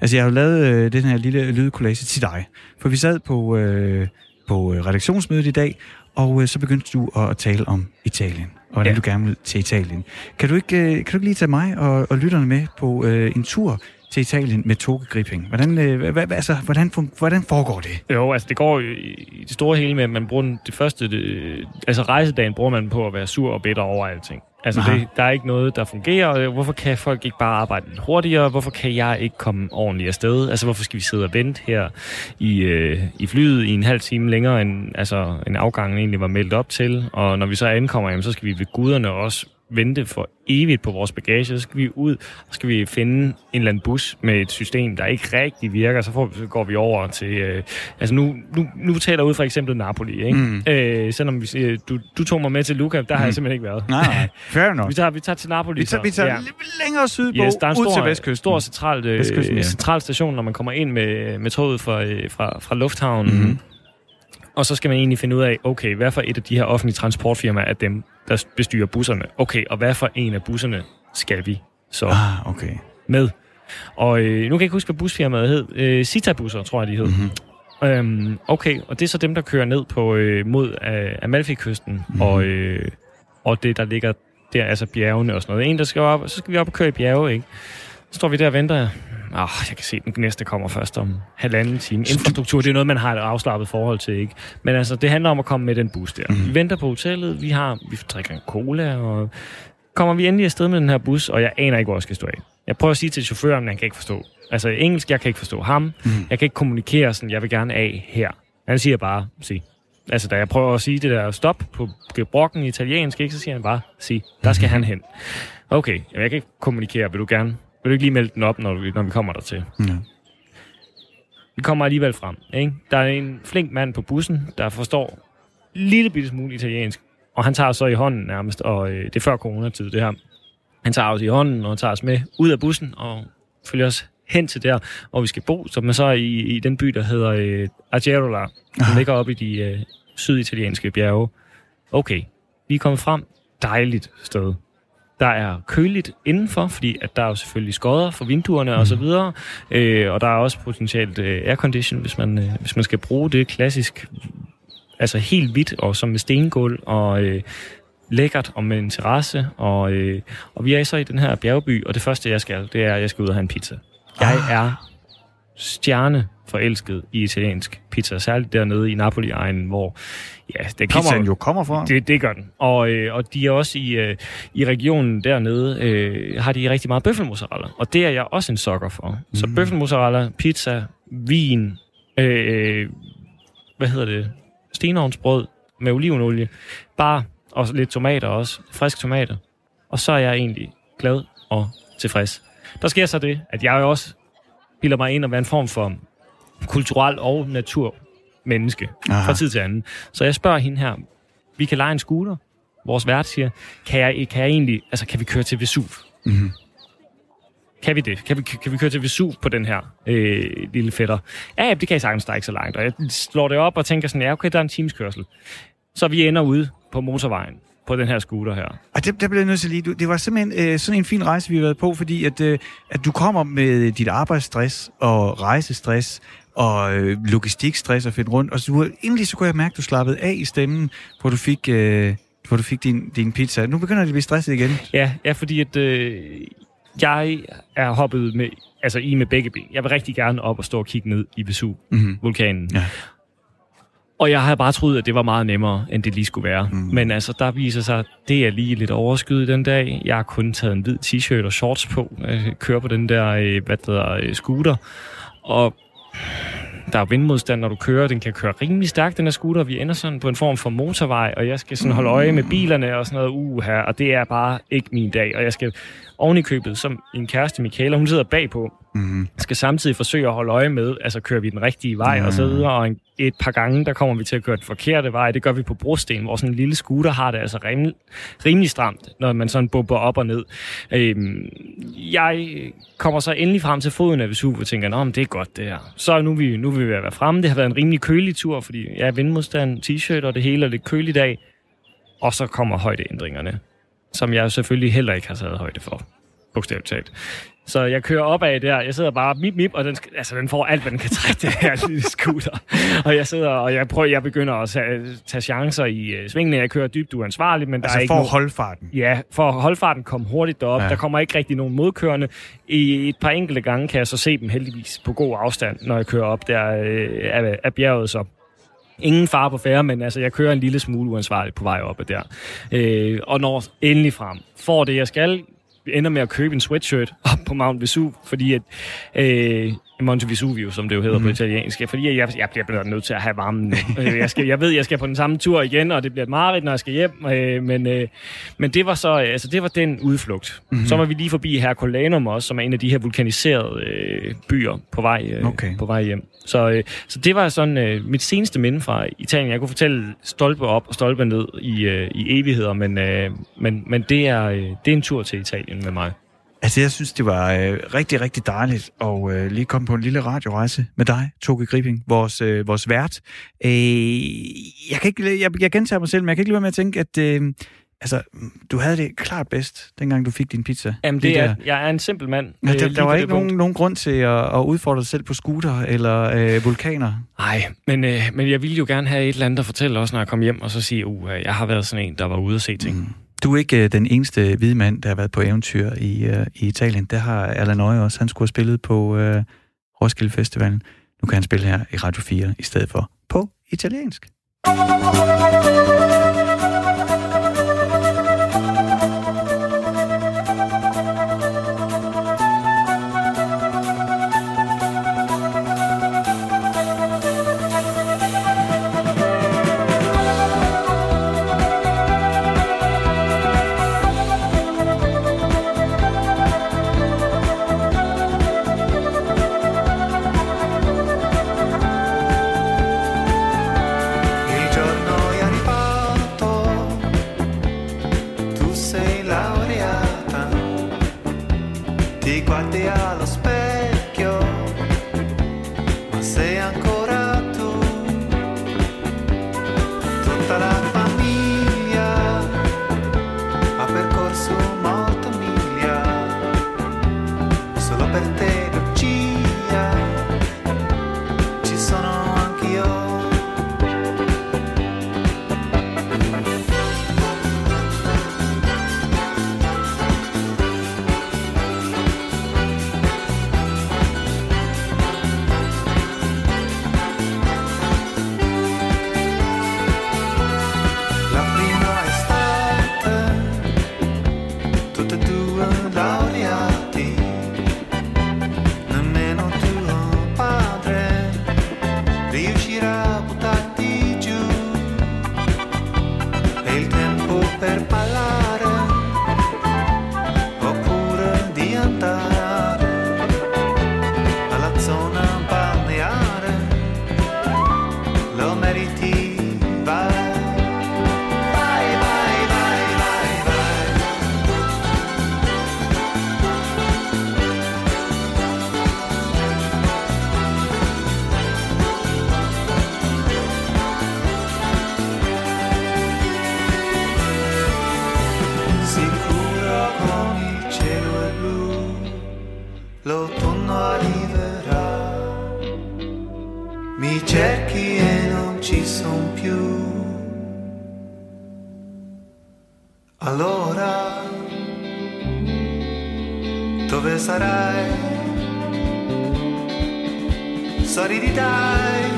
Altså, jeg har jo lavet øh, den her lille lydkollage til dig, for vi sad på, øh, på øh, redaktionsmødet i dag, og øh, så begyndte du at tale om Italien, og hvordan ja. du gerne vil til Italien. Kan du ikke, øh, kan du ikke lige tage mig og, og lytterne med på øh, en tur til Italien med togegripping. Hvordan, øh, hvad, altså, hvordan, hvordan foregår det? Jo, altså det går i det store hele med, at man bruger det første... Det, altså rejsedagen bruger man på at være sur og bitter over alting. Altså, det, der er ikke noget, der fungerer. Hvorfor kan folk ikke bare arbejde lidt hurtigere? Hvorfor kan jeg ikke komme ordentligt afsted? Altså, hvorfor skal vi sidde og vente her i, øh, i flyet i en halv time længere, end altså, en afgang egentlig var meldt op til? Og når vi så ankommer, jamen, så skal vi ved guderne også vente for evigt på vores bagage, så skal vi ud, så skal vi finde en eller anden bus med et system, der ikke rigtig virker, så, får, så går vi over til, øh, altså nu, nu, nu taler jeg ud fra eksemplet Napoli, ikke? Mm. Øh, selvom vi du, du tog mig med til Luca, der mm. har jeg mm. simpelthen ikke været. Nej, nej, fair enough. vi, tager, vi tager til Napoli. Vi tager, vi tager ja. lidt længere sydpå, yes, der er en stor, ud til vestkysten. stor central, øh, ja. central station, når man kommer ind med, med toget fra, øh, fra, fra lufthavnen, mm. Og så skal man egentlig finde ud af, okay, hvad for et af de her offentlige transportfirmaer er dem, der bestyrer busserne? Okay, og hvad for en af busserne skal vi så ah, okay. med? Og øh, nu kan jeg ikke huske, hvad busfirmaet hed. Øh, Cita-busser, tror jeg, de hed. Mm-hmm. Øhm, okay, og det er så dem, der kører ned på øh, mod øh, Amalfi-kysten, mm-hmm. og, øh, og det, der ligger der, altså bjergene og sådan noget. En, der skal op, så skal vi op og køre i bjerge, ikke? Så står vi der og venter oh, jeg kan se, den næste kommer først om halvanden time. Infrastruktur, det er noget, man har et afslappet forhold til, ikke? Men altså, det handler om at komme med den bus der. Mm. Vi venter på hotellet, vi har, vi drikker en cola, og kommer vi endelig afsted med den her bus, og jeg aner ikke, hvor jeg skal stå af. Jeg prøver at sige til chaufføren, men han kan ikke forstå. Altså engelsk, jeg kan ikke forstå ham. Mm. Jeg kan ikke kommunikere sådan, jeg vil gerne af her. Han siger bare, sig. Altså, da jeg prøver at sige det der stop på gebrokken i italiensk, ikke, så siger han bare, sig, der skal han hen. Okay, jeg kan ikke kommunikere, vil du gerne vil du ikke lige melde den op, når, vi, når vi kommer der til? Ja. Vi kommer alligevel frem. Ikke? Der er en flink mand på bussen, der forstår lille bitte smule italiensk, og han tager så i hånden nærmest, og øh, det er før coronatid, det her. Han tager os i hånden og tager os med ud af bussen og følger os hen til der, hvor vi skal bo, som er så i, i den by, der hedder øh, Agerola, som ligger oppe i de øh, syditalienske bjerge. Okay, vi er kommet frem. Dejligt sted. Der er køligt indenfor, fordi at der er jo selvfølgelig skodder for vinduerne mm. og så mhm. videre. Øh, og der er også potentielt øh, aircondition, hvis man, øh, hvis man skal bruge det klassisk, altså helt hvidt og som med stengulv og øh, lækkert og med en terrasse. Og, øh, og vi er så i den her bjergby, og det første jeg skal, det er, at jeg skal ud og have en pizza. Jeg ah. er stjerne forelsket i italiensk pizza, særligt dernede i Napoli-egnen, hvor ja, det kommer, Pizzaen jo kommer fra. Det, det gør den. Og, øh, og de er også i, øh, i regionen dernede, øh, har de rigtig meget bøffelmozzarella, og det er jeg også en sokker for. Mm. Så bøffelmozzarella, pizza, vin, øh, hvad hedder det, stenovnsbrød med olivenolie, bare og lidt tomater også, friske tomater. Og så er jeg egentlig glad og tilfreds. Der sker så det, at jeg også bilder mig ind at være en form for kulturel og naturmenneske Aha. fra tid til anden. Så jeg spørger hende her, vi kan lege en scooter. Vores vært siger, kan jeg, kan jeg egentlig, altså kan vi køre til Vesuv? Mm-hmm. Kan vi det? Kan vi, kan vi køre til Vesuv på den her øh, lille fætter? Ja, det kan jeg sagtens, der er ikke så langt. Og jeg slår det op og tænker sådan, ja, okay, der er en timeskørsel. Så vi ender ude på motorvejen på den her scooter her. Og det, der blev jeg nødt til lige, du, det var simpelthen øh, sådan en fin rejse, vi har været på, fordi at, øh, at du kommer med dit arbejdsstress og rejsestress og øh, logistikstress og finde rundt, og så du, endelig så kunne jeg mærke, at du slappede af i stemmen, hvor du fik, øh, hvor du fik din, din pizza. Nu begynder det at blive stresset igen. Ja, ja fordi at, øh, jeg er hoppet med, altså i med begge ben. Jeg vil rigtig gerne op og stå og kigge ned i Vesuv-vulkanen. Mm-hmm. Ja. Og jeg havde bare troet, at det var meget nemmere, end det lige skulle være. Mm. Men altså, der viser sig, at det er lige lidt overskyet den dag. Jeg har kun taget en hvid t-shirt og shorts på. Jeg kører på den der, øh, hvad der øh, scooter. Og der er vindmodstand, når du kører. Den kan køre rimelig stærkt, den her scooter. Vi ender sådan på en form for motorvej, og jeg skal sådan holde øje med bilerne og sådan noget. Uh, her, og det er bare ikke min dag. Og jeg skal oven i købet, som en kæreste, Michaela, hun sidder bagpå. Mm-hmm. Skal samtidig forsøge at holde øje med, altså kører vi den rigtige vej mm. og så videre, og en, et par gange, der kommer vi til at køre den forkerte vej. Det gør vi på brosten, hvor sådan en lille scooter har det altså rimelig, rimelig stramt, når man sådan bumper op og ned. Øhm, jeg kommer så endelig frem til foden af Vesuv og tænker, at det er godt det her. Så nu er vi, nu vil vi være fremme. Det har været en rimelig kølig tur, fordi jeg er vindmodstand, t-shirt og det hele, og er kølig dag. Og så kommer højdeændringerne, som jeg selvfølgelig heller ikke har taget højde for bogstaveligt talt. Så jeg kører op af der, jeg sidder bare mip mip, og den, altså, den får alt, hvad den kan trække, det her lille scooter. Og jeg sidder, og jeg prøver, jeg begynder at tage, tage chancer i uh, svingene. Jeg kører dybt uansvarligt, men altså der er ikke for nogen... holdfarten? Ja, for holdfarten kom hurtigt derop. Ja. Der kommer ikke rigtig nogen modkørende. I et par enkelte gange kan jeg så se dem heldigvis på god afstand, når jeg kører op der øh, af, af bjerget, så ingen far på færre, men altså, jeg kører en lille smule uansvarligt på vej op ad der. Øh, og når endelig frem, får det, jeg skal, ender med at købe en sweatshirt op på Mount Vesuv, fordi at øh, Monte Vesuvio, som det jo hedder mm. på mhm. italiensk, fordi jeg, jeg bliver nødt til at have varmen nu. Øh, jeg, skal, jeg ved, jeg skal på den samme tur igen, og det bliver et mareridt, når jeg skal hjem, øh, men, øh, men det var så, altså det var den udflugt. Mm-hmm. Så var vi lige forbi Herculanum også, som er en af de her vulkaniserede øh, byer på vej, øh, okay. på vej hjem. Så, øh, så det var sådan øh, mit seneste minde fra Italien. Jeg kunne fortælle stolpe op og stolpe ned i, øh, i evigheder, men, øh, men, men det, er, øh, det er en tur til Italien med mig. Altså, jeg synes, det var øh, rigtig, rigtig dejligt at øh, lige komme på en lille radiorejse med dig, Toge Gribing, vores, øh, vores vært. Øh, jeg, kan ikke, jeg, jeg gentager mig selv, men jeg kan ikke lide med at tænke, at øh, altså, du havde det klart bedst, dengang du fik din pizza. Jamen, det, det er, jeg er en simpel mand. Ja, der, der var ikke nogen, nogen grund til at, at udfordre dig selv på scooter eller øh, vulkaner. Nej, men, øh, men jeg ville jo gerne have et eller andet at fortælle også, når jeg kom hjem, og så sige, uh, jeg har været sådan en, der var ude at se ting. Mm. Du er ikke øh, den eneste hvide mand, der har været på eventyr i, øh, i Italien. Det har Alan Øje også. Han skulle have spillet på øh, Roskilde Festivalen. Nu kan han spille her i Radio 4 i stedet for på italiensk. sei ancora sorry did I.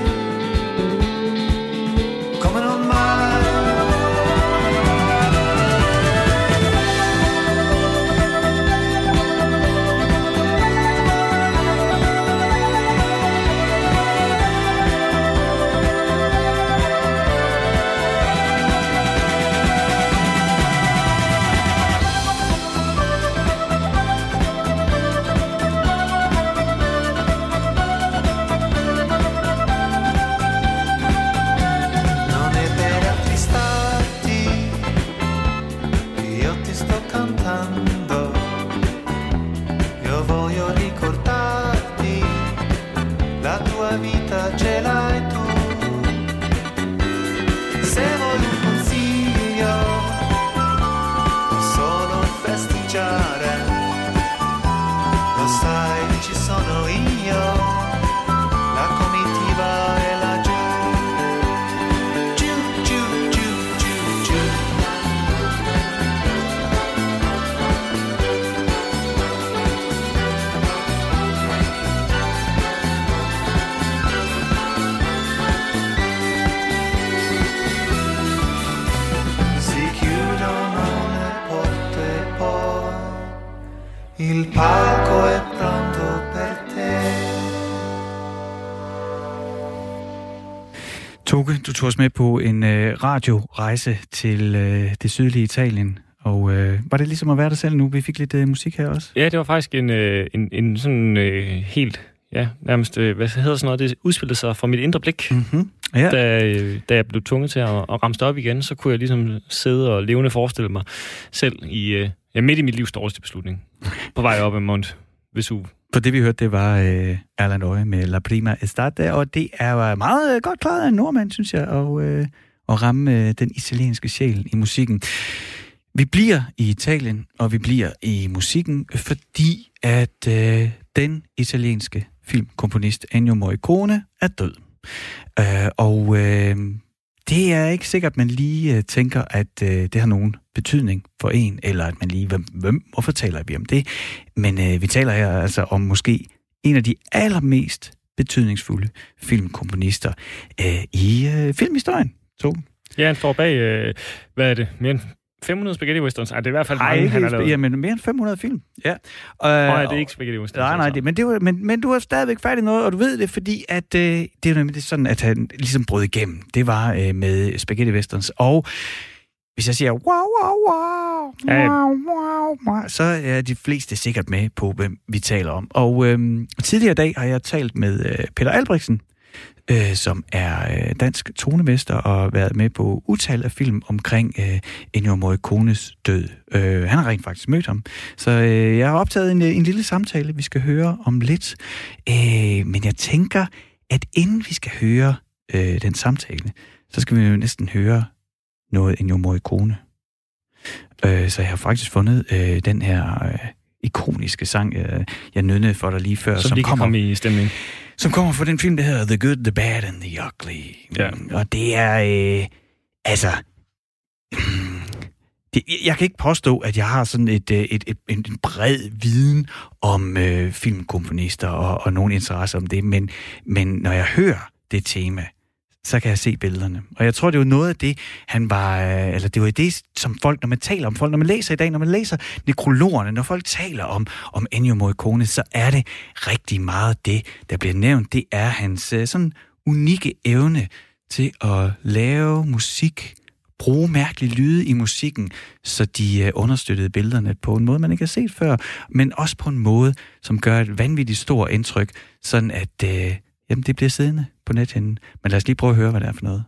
tog os med på en øh, radiorejse til øh, det sydlige Italien. Og øh, var det ligesom at være der selv nu? Vi fik lidt øh, musik her også. Ja, det var faktisk en, øh, en, en sådan øh, helt, ja, nærmest, øh, hvad hedder sådan noget, det udspillede sig fra mit indre blik. Mm-hmm. Ja. Da, øh, da jeg blev tvunget til at, at ramse op igen, så kunne jeg ligesom sidde og levende forestille mig selv i, øh, ja, midt i mit livs dårligste beslutning. På vej op ad Mont Vesuv. For det vi hørte, det var øh, Erland Øje med La Prima Estate, og det er meget øh, godt klaret af en nordmand, synes jeg, og, øh, at ramme øh, den italienske sjæl i musikken. Vi bliver i Italien, og vi bliver i musikken, fordi at øh, den italienske filmkomponist Ennio Morricone er død. Øh, og øh, det er ikke sikkert, man lige øh, tænker, at øh, det har nogen betydning for en, eller at man lige, hvem, hvem hvorfor taler vi om det? Men øh, vi taler her altså om måske en af de allermest betydningsfulde filmkomponister øh, i øh, filmhistorien. Så. Ja, han står bag, øh, hvad er det, mere end 500 spaghetti westerns? Ej, det er i hvert fald Ej, mange, han har lavet. Jamen, mere end 500 film. Ja. Nå, Øh, ja, det er ikke spaghetti westerns. Nej, nej, altså. det, men, det var, men, men du har stadigvæk færdig noget, og du ved det, fordi at, øh, det er nemlig det sådan, at han ligesom brød igennem. Det var øh, med Spaghetti Westerns. Og hvis jeg siger, wow, wow, wow, wow, wow, wow, så er de fleste sikkert med på, hvem vi taler om. Og øh, tidligere i dag har jeg talt med øh, Peter Albrechtsen, øh, som er øh, dansk tonemester og har været med på utal af film omkring øh, Ennio Morricones død. Øh, han har rent faktisk mødt ham. Så øh, jeg har optaget en, øh, en lille samtale, vi skal høre om lidt. Øh, men jeg tænker, at inden vi skal høre øh, den samtale, så skal vi jo næsten høre noget Ennio Morricone. Øh, så jeg har faktisk fundet øh, den her øh, ikoniske sang, øh, jeg nødnede for dig lige før, som kan kommer komme i stemning. som kommer fra den film, der hedder The Good, The Bad and The Ugly. Ja. Og det er, øh, altså... Det, jeg kan ikke påstå, at jeg har sådan et, øh, et, et, en bred viden om øh, filmkomponister og, og nogen interesse om det, men, men når jeg hører det tema, så kan jeg se billederne. Og jeg tror, det var noget af det, han var, øh, eller det var det, som folk, når man taler om folk, når man læser i dag, når man læser nekrologerne, når folk taler om, om Ennio Morricone, så er det rigtig meget det, der bliver nævnt. Det er hans øh, sådan unikke evne til at lave musik, bruge mærkelige lyde i musikken, så de øh, understøttede billederne på en måde, man ikke har set før, men også på en måde, som gør et vanvittigt stort indtryk, sådan at øh, jamen, det bliver siddende på nethinden. Men lad os lige prøve at høre, hvad det er for noget.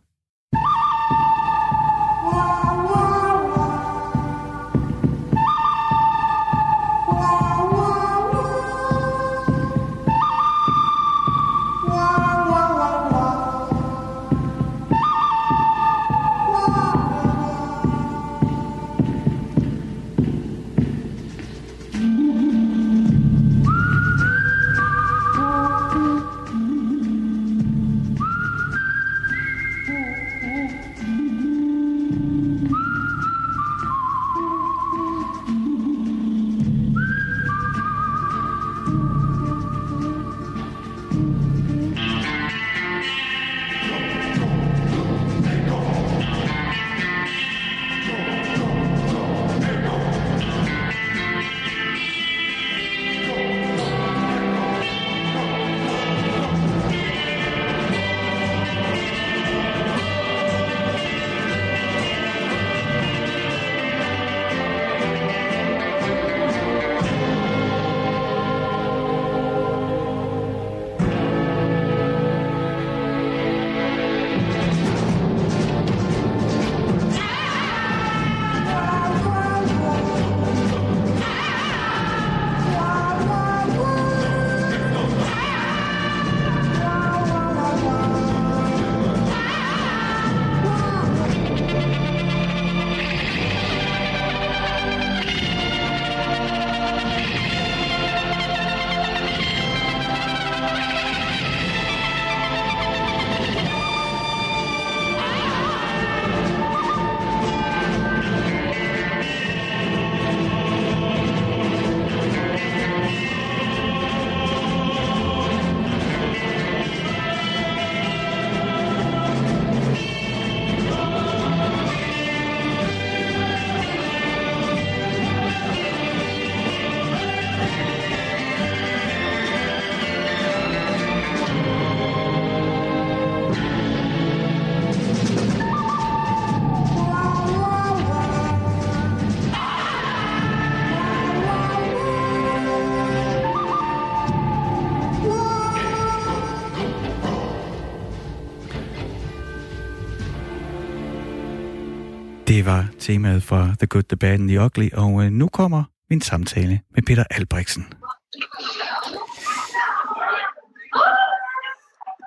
Det var temaet for The Good, The Bad and The Ugly, og øh, nu kommer min samtale med Peter Albrechtsen.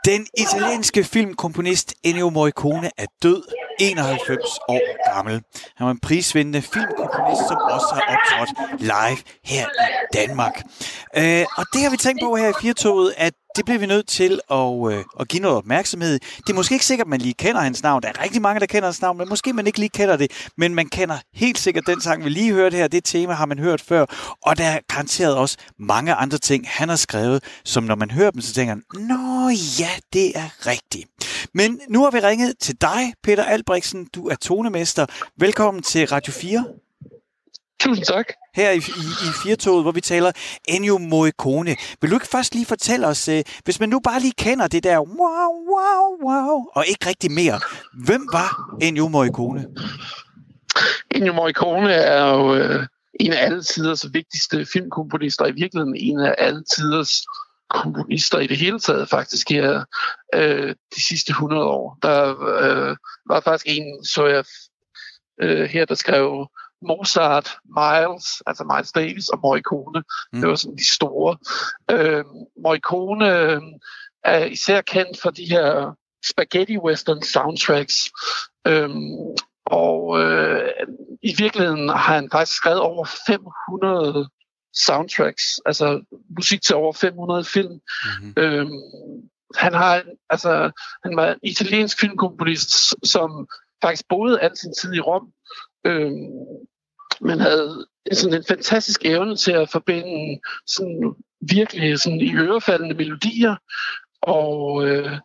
Den italienske filmkomponist Ennio Morricone er død, 91 år gammel. Han var en prisvindende filmkomponist, som også har optrådt live her i Danmark. Øh, og det har vi tænkt på her i Firtoget, at det bliver vi nødt til at, øh, at give noget opmærksomhed. Det er måske ikke sikkert, at man lige kender hans navn. Der er rigtig mange, der kender hans navn, men måske man ikke lige kender det. Men man kender helt sikkert den sang, vi lige hørte her. Det tema har man hørt før. Og der er garanteret også mange andre ting, han har skrevet, som når man hører dem, så tænker man, Nå ja, det er rigtigt. Men nu har vi ringet til dig, Peter Albrechtsen. Du er tonemester. Velkommen til Radio 4. Tusind tak. Her i, i, i Firtoget, hvor vi taler Ennio Morricone. Vil du ikke først lige fortælle os, øh, hvis man nu bare lige kender det der wow, wow, wow, og ikke rigtig mere. Hvem var Ennio Morricone? Ennio Morricone er jo øh, en af alle tiders vigtigste filmkomponister. I virkeligheden en af alle tiders komponister i det hele taget faktisk her øh, de sidste 100 år. Der øh, var faktisk en, så jeg øh, her, der skrev Mozart, Miles, altså Miles Davis og Morricone. Mm. Det var sådan de store. Øh, Morricone øh, er især kendt for de her spaghetti western soundtracks. Øh, og øh, i virkeligheden har han faktisk skrevet over 500 soundtracks, altså musik til over 500 film. Mm-hmm. Øh, han har altså han var en italiensk filmkomponist, som faktisk boede al sin tid i Rom. Øh, men havde sådan en fantastisk evne til at forbinde sådan virkelig sådan i ørefaldende melodier, og øh,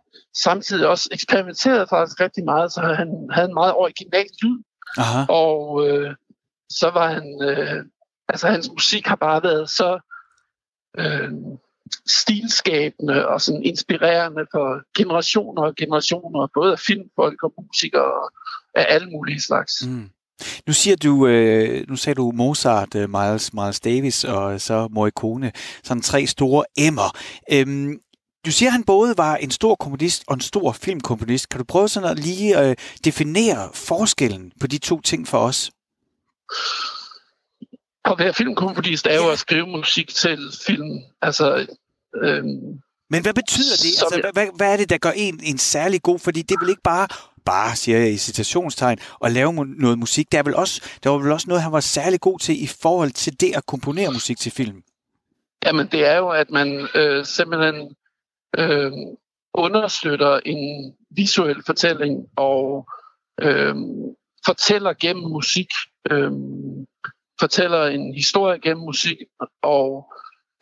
samtidig også eksperimenterede faktisk rigtig meget, så han havde en meget original lyd. Aha. Og øh, så var han, øh, altså hans musik har bare været så øh, stilskabende og sådan inspirerende for generationer og generationer, både af filmfolk og musikere af alle mulige slags. Mm. Nu siger du, øh, nu sagde du Mozart, øh, Miles, Miles Davis og så Morricone, sådan tre store emmer. Øhm, du siger, at han både var en stor komponist og en stor filmkomponist. Kan du prøve sådan at lige øh, definere forskellen på de to ting for os? At være filmkomponist er jo at skrive musik til film. Altså, øhm, men hvad betyder det? Altså, hvad, hvad er det, der gør en, en særlig god? Fordi det er vel ikke bare bare, siger jeg i citationstegn, at lave noget musik. Der, er vel også, der var vel også noget, han var særlig god til i forhold til det at komponere musik til film. Jamen, det er jo, at man øh, simpelthen øh, understøtter en visuel fortælling og øh, fortæller gennem musik, øh, fortæller en historie gennem musik og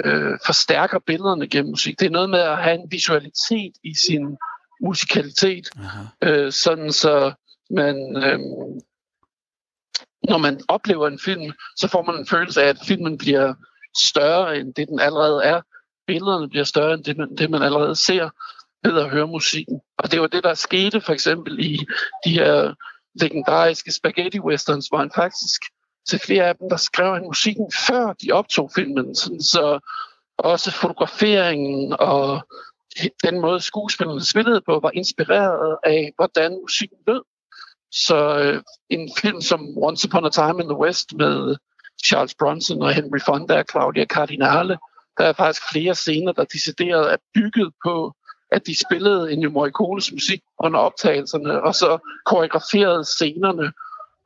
øh, forstærker billederne gennem musik. Det er noget med at have en visualitet i sin musikalitet, øh, sådan så man, øh, når man oplever en film, så får man en følelse af, at filmen bliver større end det, den allerede er. Billederne bliver større end det, man, det, man allerede ser ved at høre musikken. Og det var det, der skete for eksempel i de her legendariske spaghetti westerns, hvor han faktisk til flere af dem, der skrev han musikken før de optog filmen. Sådan, så også fotograferingen og den måde skuespillerne spillede på, var inspireret af, hvordan musikken lød. Så øh, en film som Once Upon a Time in the West med Charles Bronson og Henry Fonda og Claudia Cardinale, der er faktisk flere scener, der decideret er bygget på, at de spillede en Morricones musik under optagelserne, og så koreograferede scenerne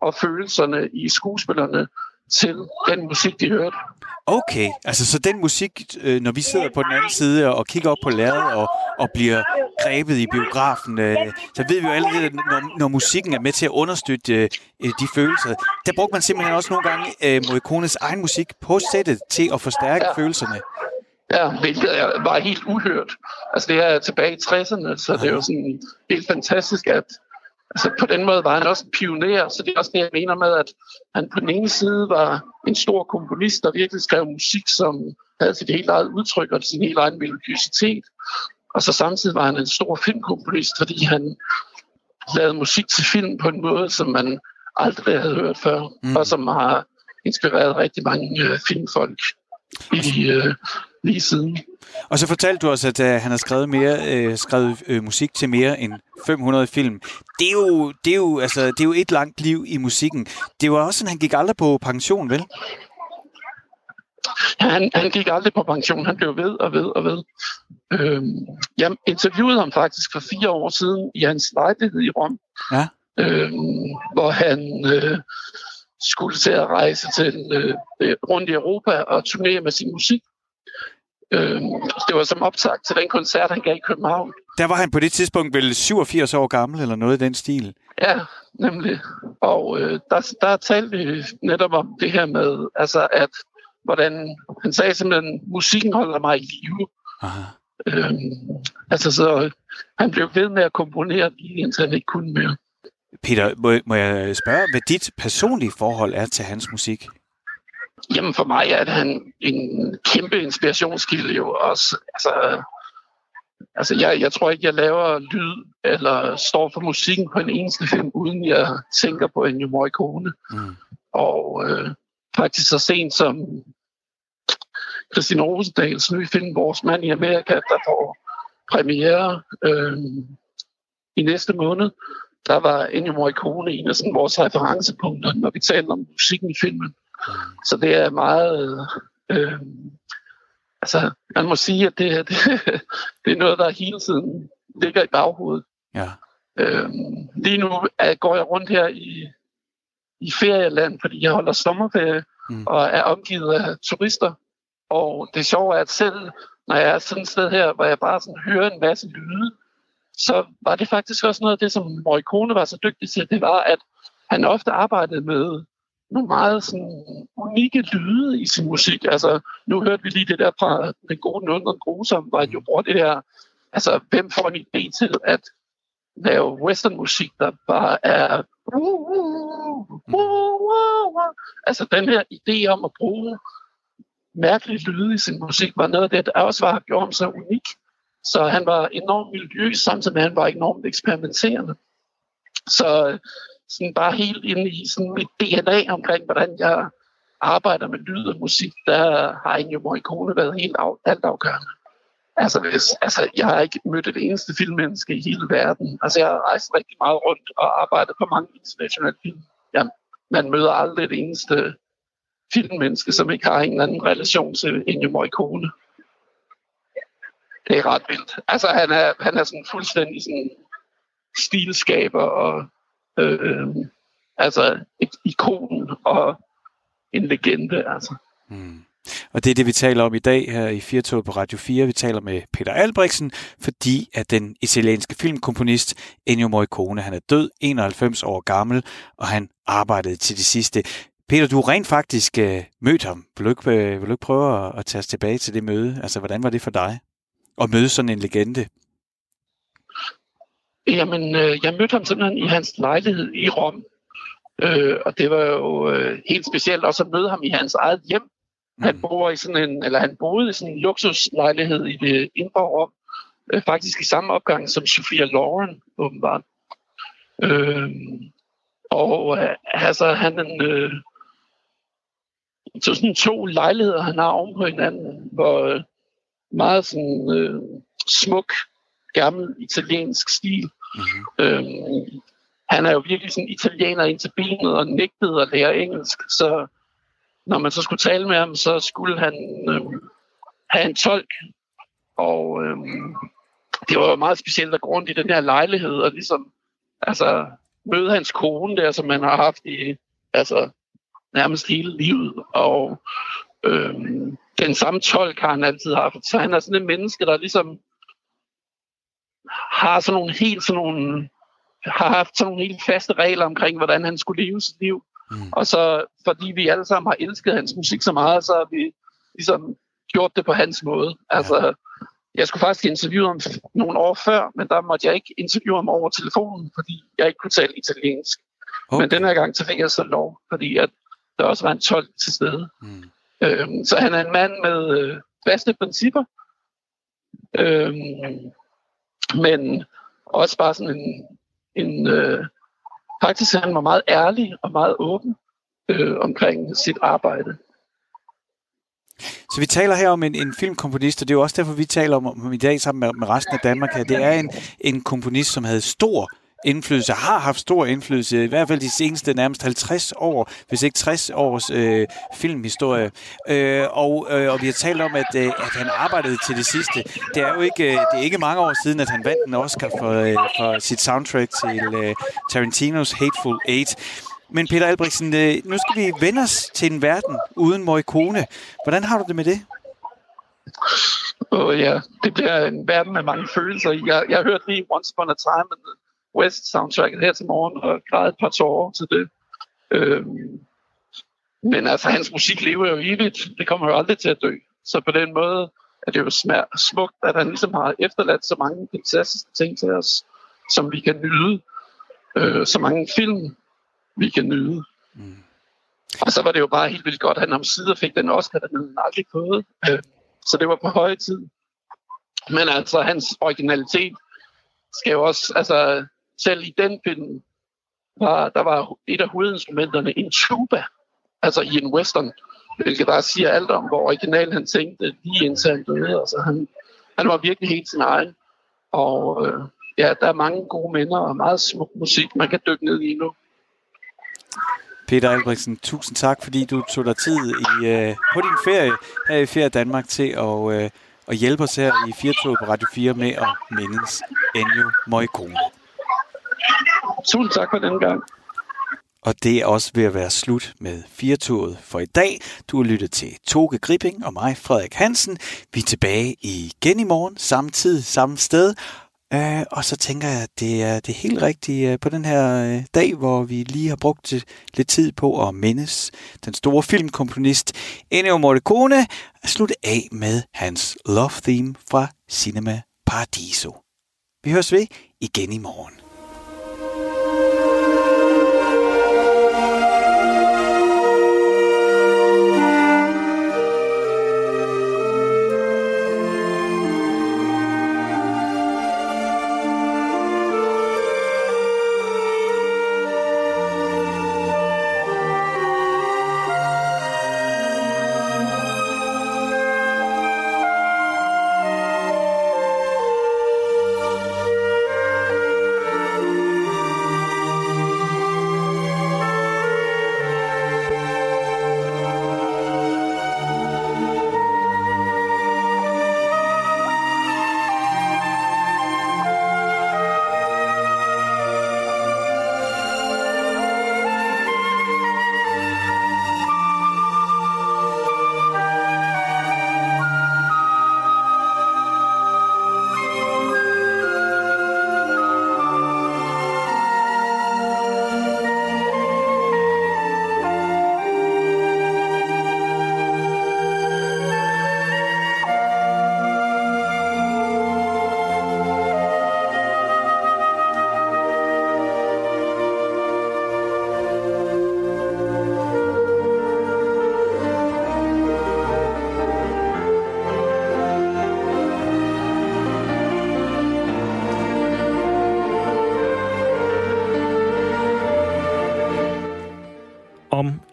og følelserne i skuespillerne til den musik, de hørte. Okay, altså så den musik, øh, når vi sidder på den anden side og kigger op på lærredet og, og bliver grebet i biografen, øh, så ved vi jo allerede, når, når musikken er med til at understøtte øh, de følelser. Der brugte man simpelthen også nogle gange øh, Morricones egen musik på sættet til at forstærke ja. følelserne. Ja, hvilket var helt uhørt. Altså det er tilbage i 60'erne, så det er jo sådan helt fantastisk, at Altså på den måde var han også en pioner, så det er også det, jeg mener med, at han på den ene side var en stor komponist, der virkelig skrev musik, som havde sit helt eget udtryk og sin helt egen melodiositet. Og så samtidig var han en stor filmkomponist, fordi han lavede musik til film på en måde, som man aldrig havde hørt før, mm. og som har inspireret rigtig mange øh, filmfolk i, øh, lige siden. Og så fortalte du os, at uh, han har skrevet, mere, uh, skrevet uh, musik til mere end 500 film. Det er, jo, det, er jo, altså, det er jo et langt liv i musikken. Det var også sådan, han gik aldrig på pension, vel? Han, han gik aldrig på pension. Han blev ved og ved og ved. Øhm, jeg interviewede ham faktisk for fire år siden i hans lejlighed i Rom. Ja. Øhm, hvor han øh, skulle til at rejse til øh, rundt i Europa og turnere med sin musik. Øhm, det var som optakt til den koncert, han gav i København. Der var han på det tidspunkt vel 87 år gammel, eller noget i den stil. Ja, nemlig. Og øh, der, der talte vi netop om det her med, altså at, hvordan, han sagde simpelthen, musikken holder mig i live. Aha. Øhm, altså så, han blev ved med at komponere lige indtil han ikke kunne mere. Peter, må, må jeg spørge, hvad dit personlige forhold er til hans musik? Jamen for mig er han en kæmpe inspirationskilde jo også. Altså, altså jeg, jeg tror ikke, jeg laver lyd eller står for musikken på en eneste film, uden jeg tænker på Ennio Morricone. Mm. Og øh, faktisk så sent som Christine Rosendals nye film, Vores Mand i Amerika, der får premiere øh, i næste måned, der var Ennio Morricone en af sådan vores referencepunkter, når vi taler om musikken i filmen. Så det er meget... Øh, altså, man må sige, at det, det, det er noget, der hele tiden ligger i baghovedet. Ja. Øh, lige nu er, går jeg rundt her i, i ferieland, fordi jeg holder sommerferie Mm. og er omgivet af turister. Og det sjove er, at selv når jeg er sådan et sted her, hvor jeg bare sådan hører en masse lyde, så var det faktisk også noget af det, som Morricone var så dygtig til, det var, at han ofte arbejdede med nogle meget sådan unikke lyde i sin musik. Altså, nu hørte vi lige det der fra Den gode, onde og grusom, han jo bruger det her, altså, hvem får en idé til at lave westernmusik, der bare er altså den her idé om at bruge mærkelige lyde i sin musik, var noget af det, der også var gjort ham så unik. Så han var enormt miljøs, samtidig med at han var enormt eksperimenterende. Så sådan bare helt inde i sådan mit DNA omkring, hvordan jeg arbejder med lyd og musik, der har Ennio Morricone været helt af, altafgørende. Altså, hvis, altså, jeg har ikke mødt et eneste filmmenneske i hele verden. Altså, jeg har rejst rigtig meget rundt og arbejdet på mange internationale film. Ja, man møder aldrig et eneste filmmenneske, som ikke har en eller anden relation til Ennio Morricone. Det er ret vildt. Altså, han er, han er sådan fuldstændig sådan stilskaber og øh, altså et ikon og en legende, altså. Mm. Og det er det, vi taler om i dag her i Firtoget på Radio 4. Vi taler med Peter Albrechtsen, fordi at den italienske filmkomponist Ennio Morricone, han er død, 91 år gammel, og han arbejdede til det sidste. Peter, du har rent faktisk øh, mødt ham. Vil du, ikke, øh, vil du ikke prøve at, at tage os tilbage til det møde? Altså, hvordan var det for dig? At møde sådan en legende? Jamen, øh, jeg mødte ham simpelthen i hans lejlighed i Rom. Øh, og det var jo øh, helt specielt også at møde ham i hans eget hjem. Han bor i sådan en, eller han boede i sådan en luksuslejlighed i det indre Rom, øh, faktisk i samme opgang som Sophia Loren, åbenbart. Øh, og øh, altså, han øh, så sådan to lejligheder, han har oven på hinanden, hvor øh, meget sådan øh, smuk, gammel italiensk stil. Mm-hmm. Øhm, han er jo virkelig sådan italiener ind til benet og nægtede at lære engelsk, så når man så skulle tale med ham, så skulle han øhm, have en tolk. Og øhm, det var jo meget specielt at gå rundt i den her lejlighed og ligesom altså, møde hans kone der, som man har haft i altså, nærmest hele livet. Og øhm, den samme tolk har han altid haft. Så han er sådan en menneske, der ligesom har sådan nogle helt sådan nogle har haft sådan nogle helt faste regler omkring, hvordan han skulle leve sit liv. Mm. Og så, fordi vi alle sammen har elsket hans musik så meget, så har vi ligesom gjort det på hans måde. Altså, jeg skulle faktisk interviewe ham nogle år før, men der måtte jeg ikke interviewe ham over telefonen, fordi jeg ikke kunne tale italiensk. Okay. Men den her gang, så fik jeg så lov, fordi at der også var en tolk til stede. Mm. Øhm, så han er en mand med øh, faste principper, øhm, men også bare sådan en, en øh, faktisk han var meget ærlig og meget åben øh, omkring sit arbejde. Så vi taler her om en, en filmkomponist, og det er jo også derfor, vi taler om, om i dag sammen med, med resten af Danmark her. Det er en, en komponist, som havde stor indflydelse, har haft stor indflydelse, i hvert fald de seneste nærmest 50 år, hvis ikke 60 års øh, filmhistorie. Øh, og, øh, og vi har talt om, at, øh, at han arbejdede til det sidste. Det er jo ikke, øh, det er ikke mange år siden, at han vandt en Oscar for, øh, for sit soundtrack til øh, Tarantinos Hateful Eight. Men Peter Albrechtsen, øh, nu skal vi vende os til en verden uden Morricone. Hvordan har du det med det? Åh oh, ja, det bliver en verden med mange følelser. Jeg, jeg hørte lige Once Upon a Time in the West soundtracket her til morgen og græd et par tårer til det. Øhm, men altså, hans musik lever jo evigt. Det kommer jo aldrig til at dø. Så på den måde er det jo smukt, at han ligesom har efterladt så mange fantastiske ting til os, som vi kan nyde. Øh, så mange film, vi kan nyde. Mm. Og så var det jo bare helt vildt godt, at han om sider fik den Oscar, den havde aldrig fået. Øh, så det var på høje tid. Men altså, hans originalitet skal jo også, altså, selv i den film, var, der var et af hovedinstrumenterne en tuba, altså i en western, hvilket der siger alt om, hvor original han tænkte lige indtil han døde. Altså, han, han var virkelig helt sin egen. Og øh, ja, der er mange gode minder og meget smuk musik, man kan dykke ned i nu. Peter Albrechtsen, tusind tak, fordi du tog dig tid i, øh, på din ferie her i Ferie Danmark til at, øh, at hjælpe os her i Firtoget på Radio 4 med at mindes Ennio Morricone. Tusind tak for den gang. Og det er også ved at være slut med Firtoget for i dag. Du har lyttet til Toge Gripping og mig, Frederik Hansen. Vi er tilbage igen i morgen, samme tid, samme sted. Uh, og så tænker jeg, at det er det helt rigtige øh, på den her øh, dag, hvor vi lige har brugt lidt tid på at mindes den store filmkomponist Ennio Morricone at slutte af med hans love theme fra Cinema Paradiso. Vi høres ved igen i morgen.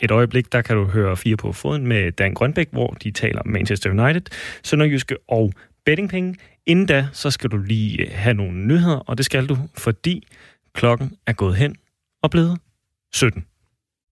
Et øjeblik, der kan du høre fire på foden med Dan Grønbæk, hvor de taler om Manchester United, Sønderjyske og bettingpenge. Inden da, så skal du lige øh, have nogle nyheder, og det skal du, fordi klokken er gået hen og blevet 17.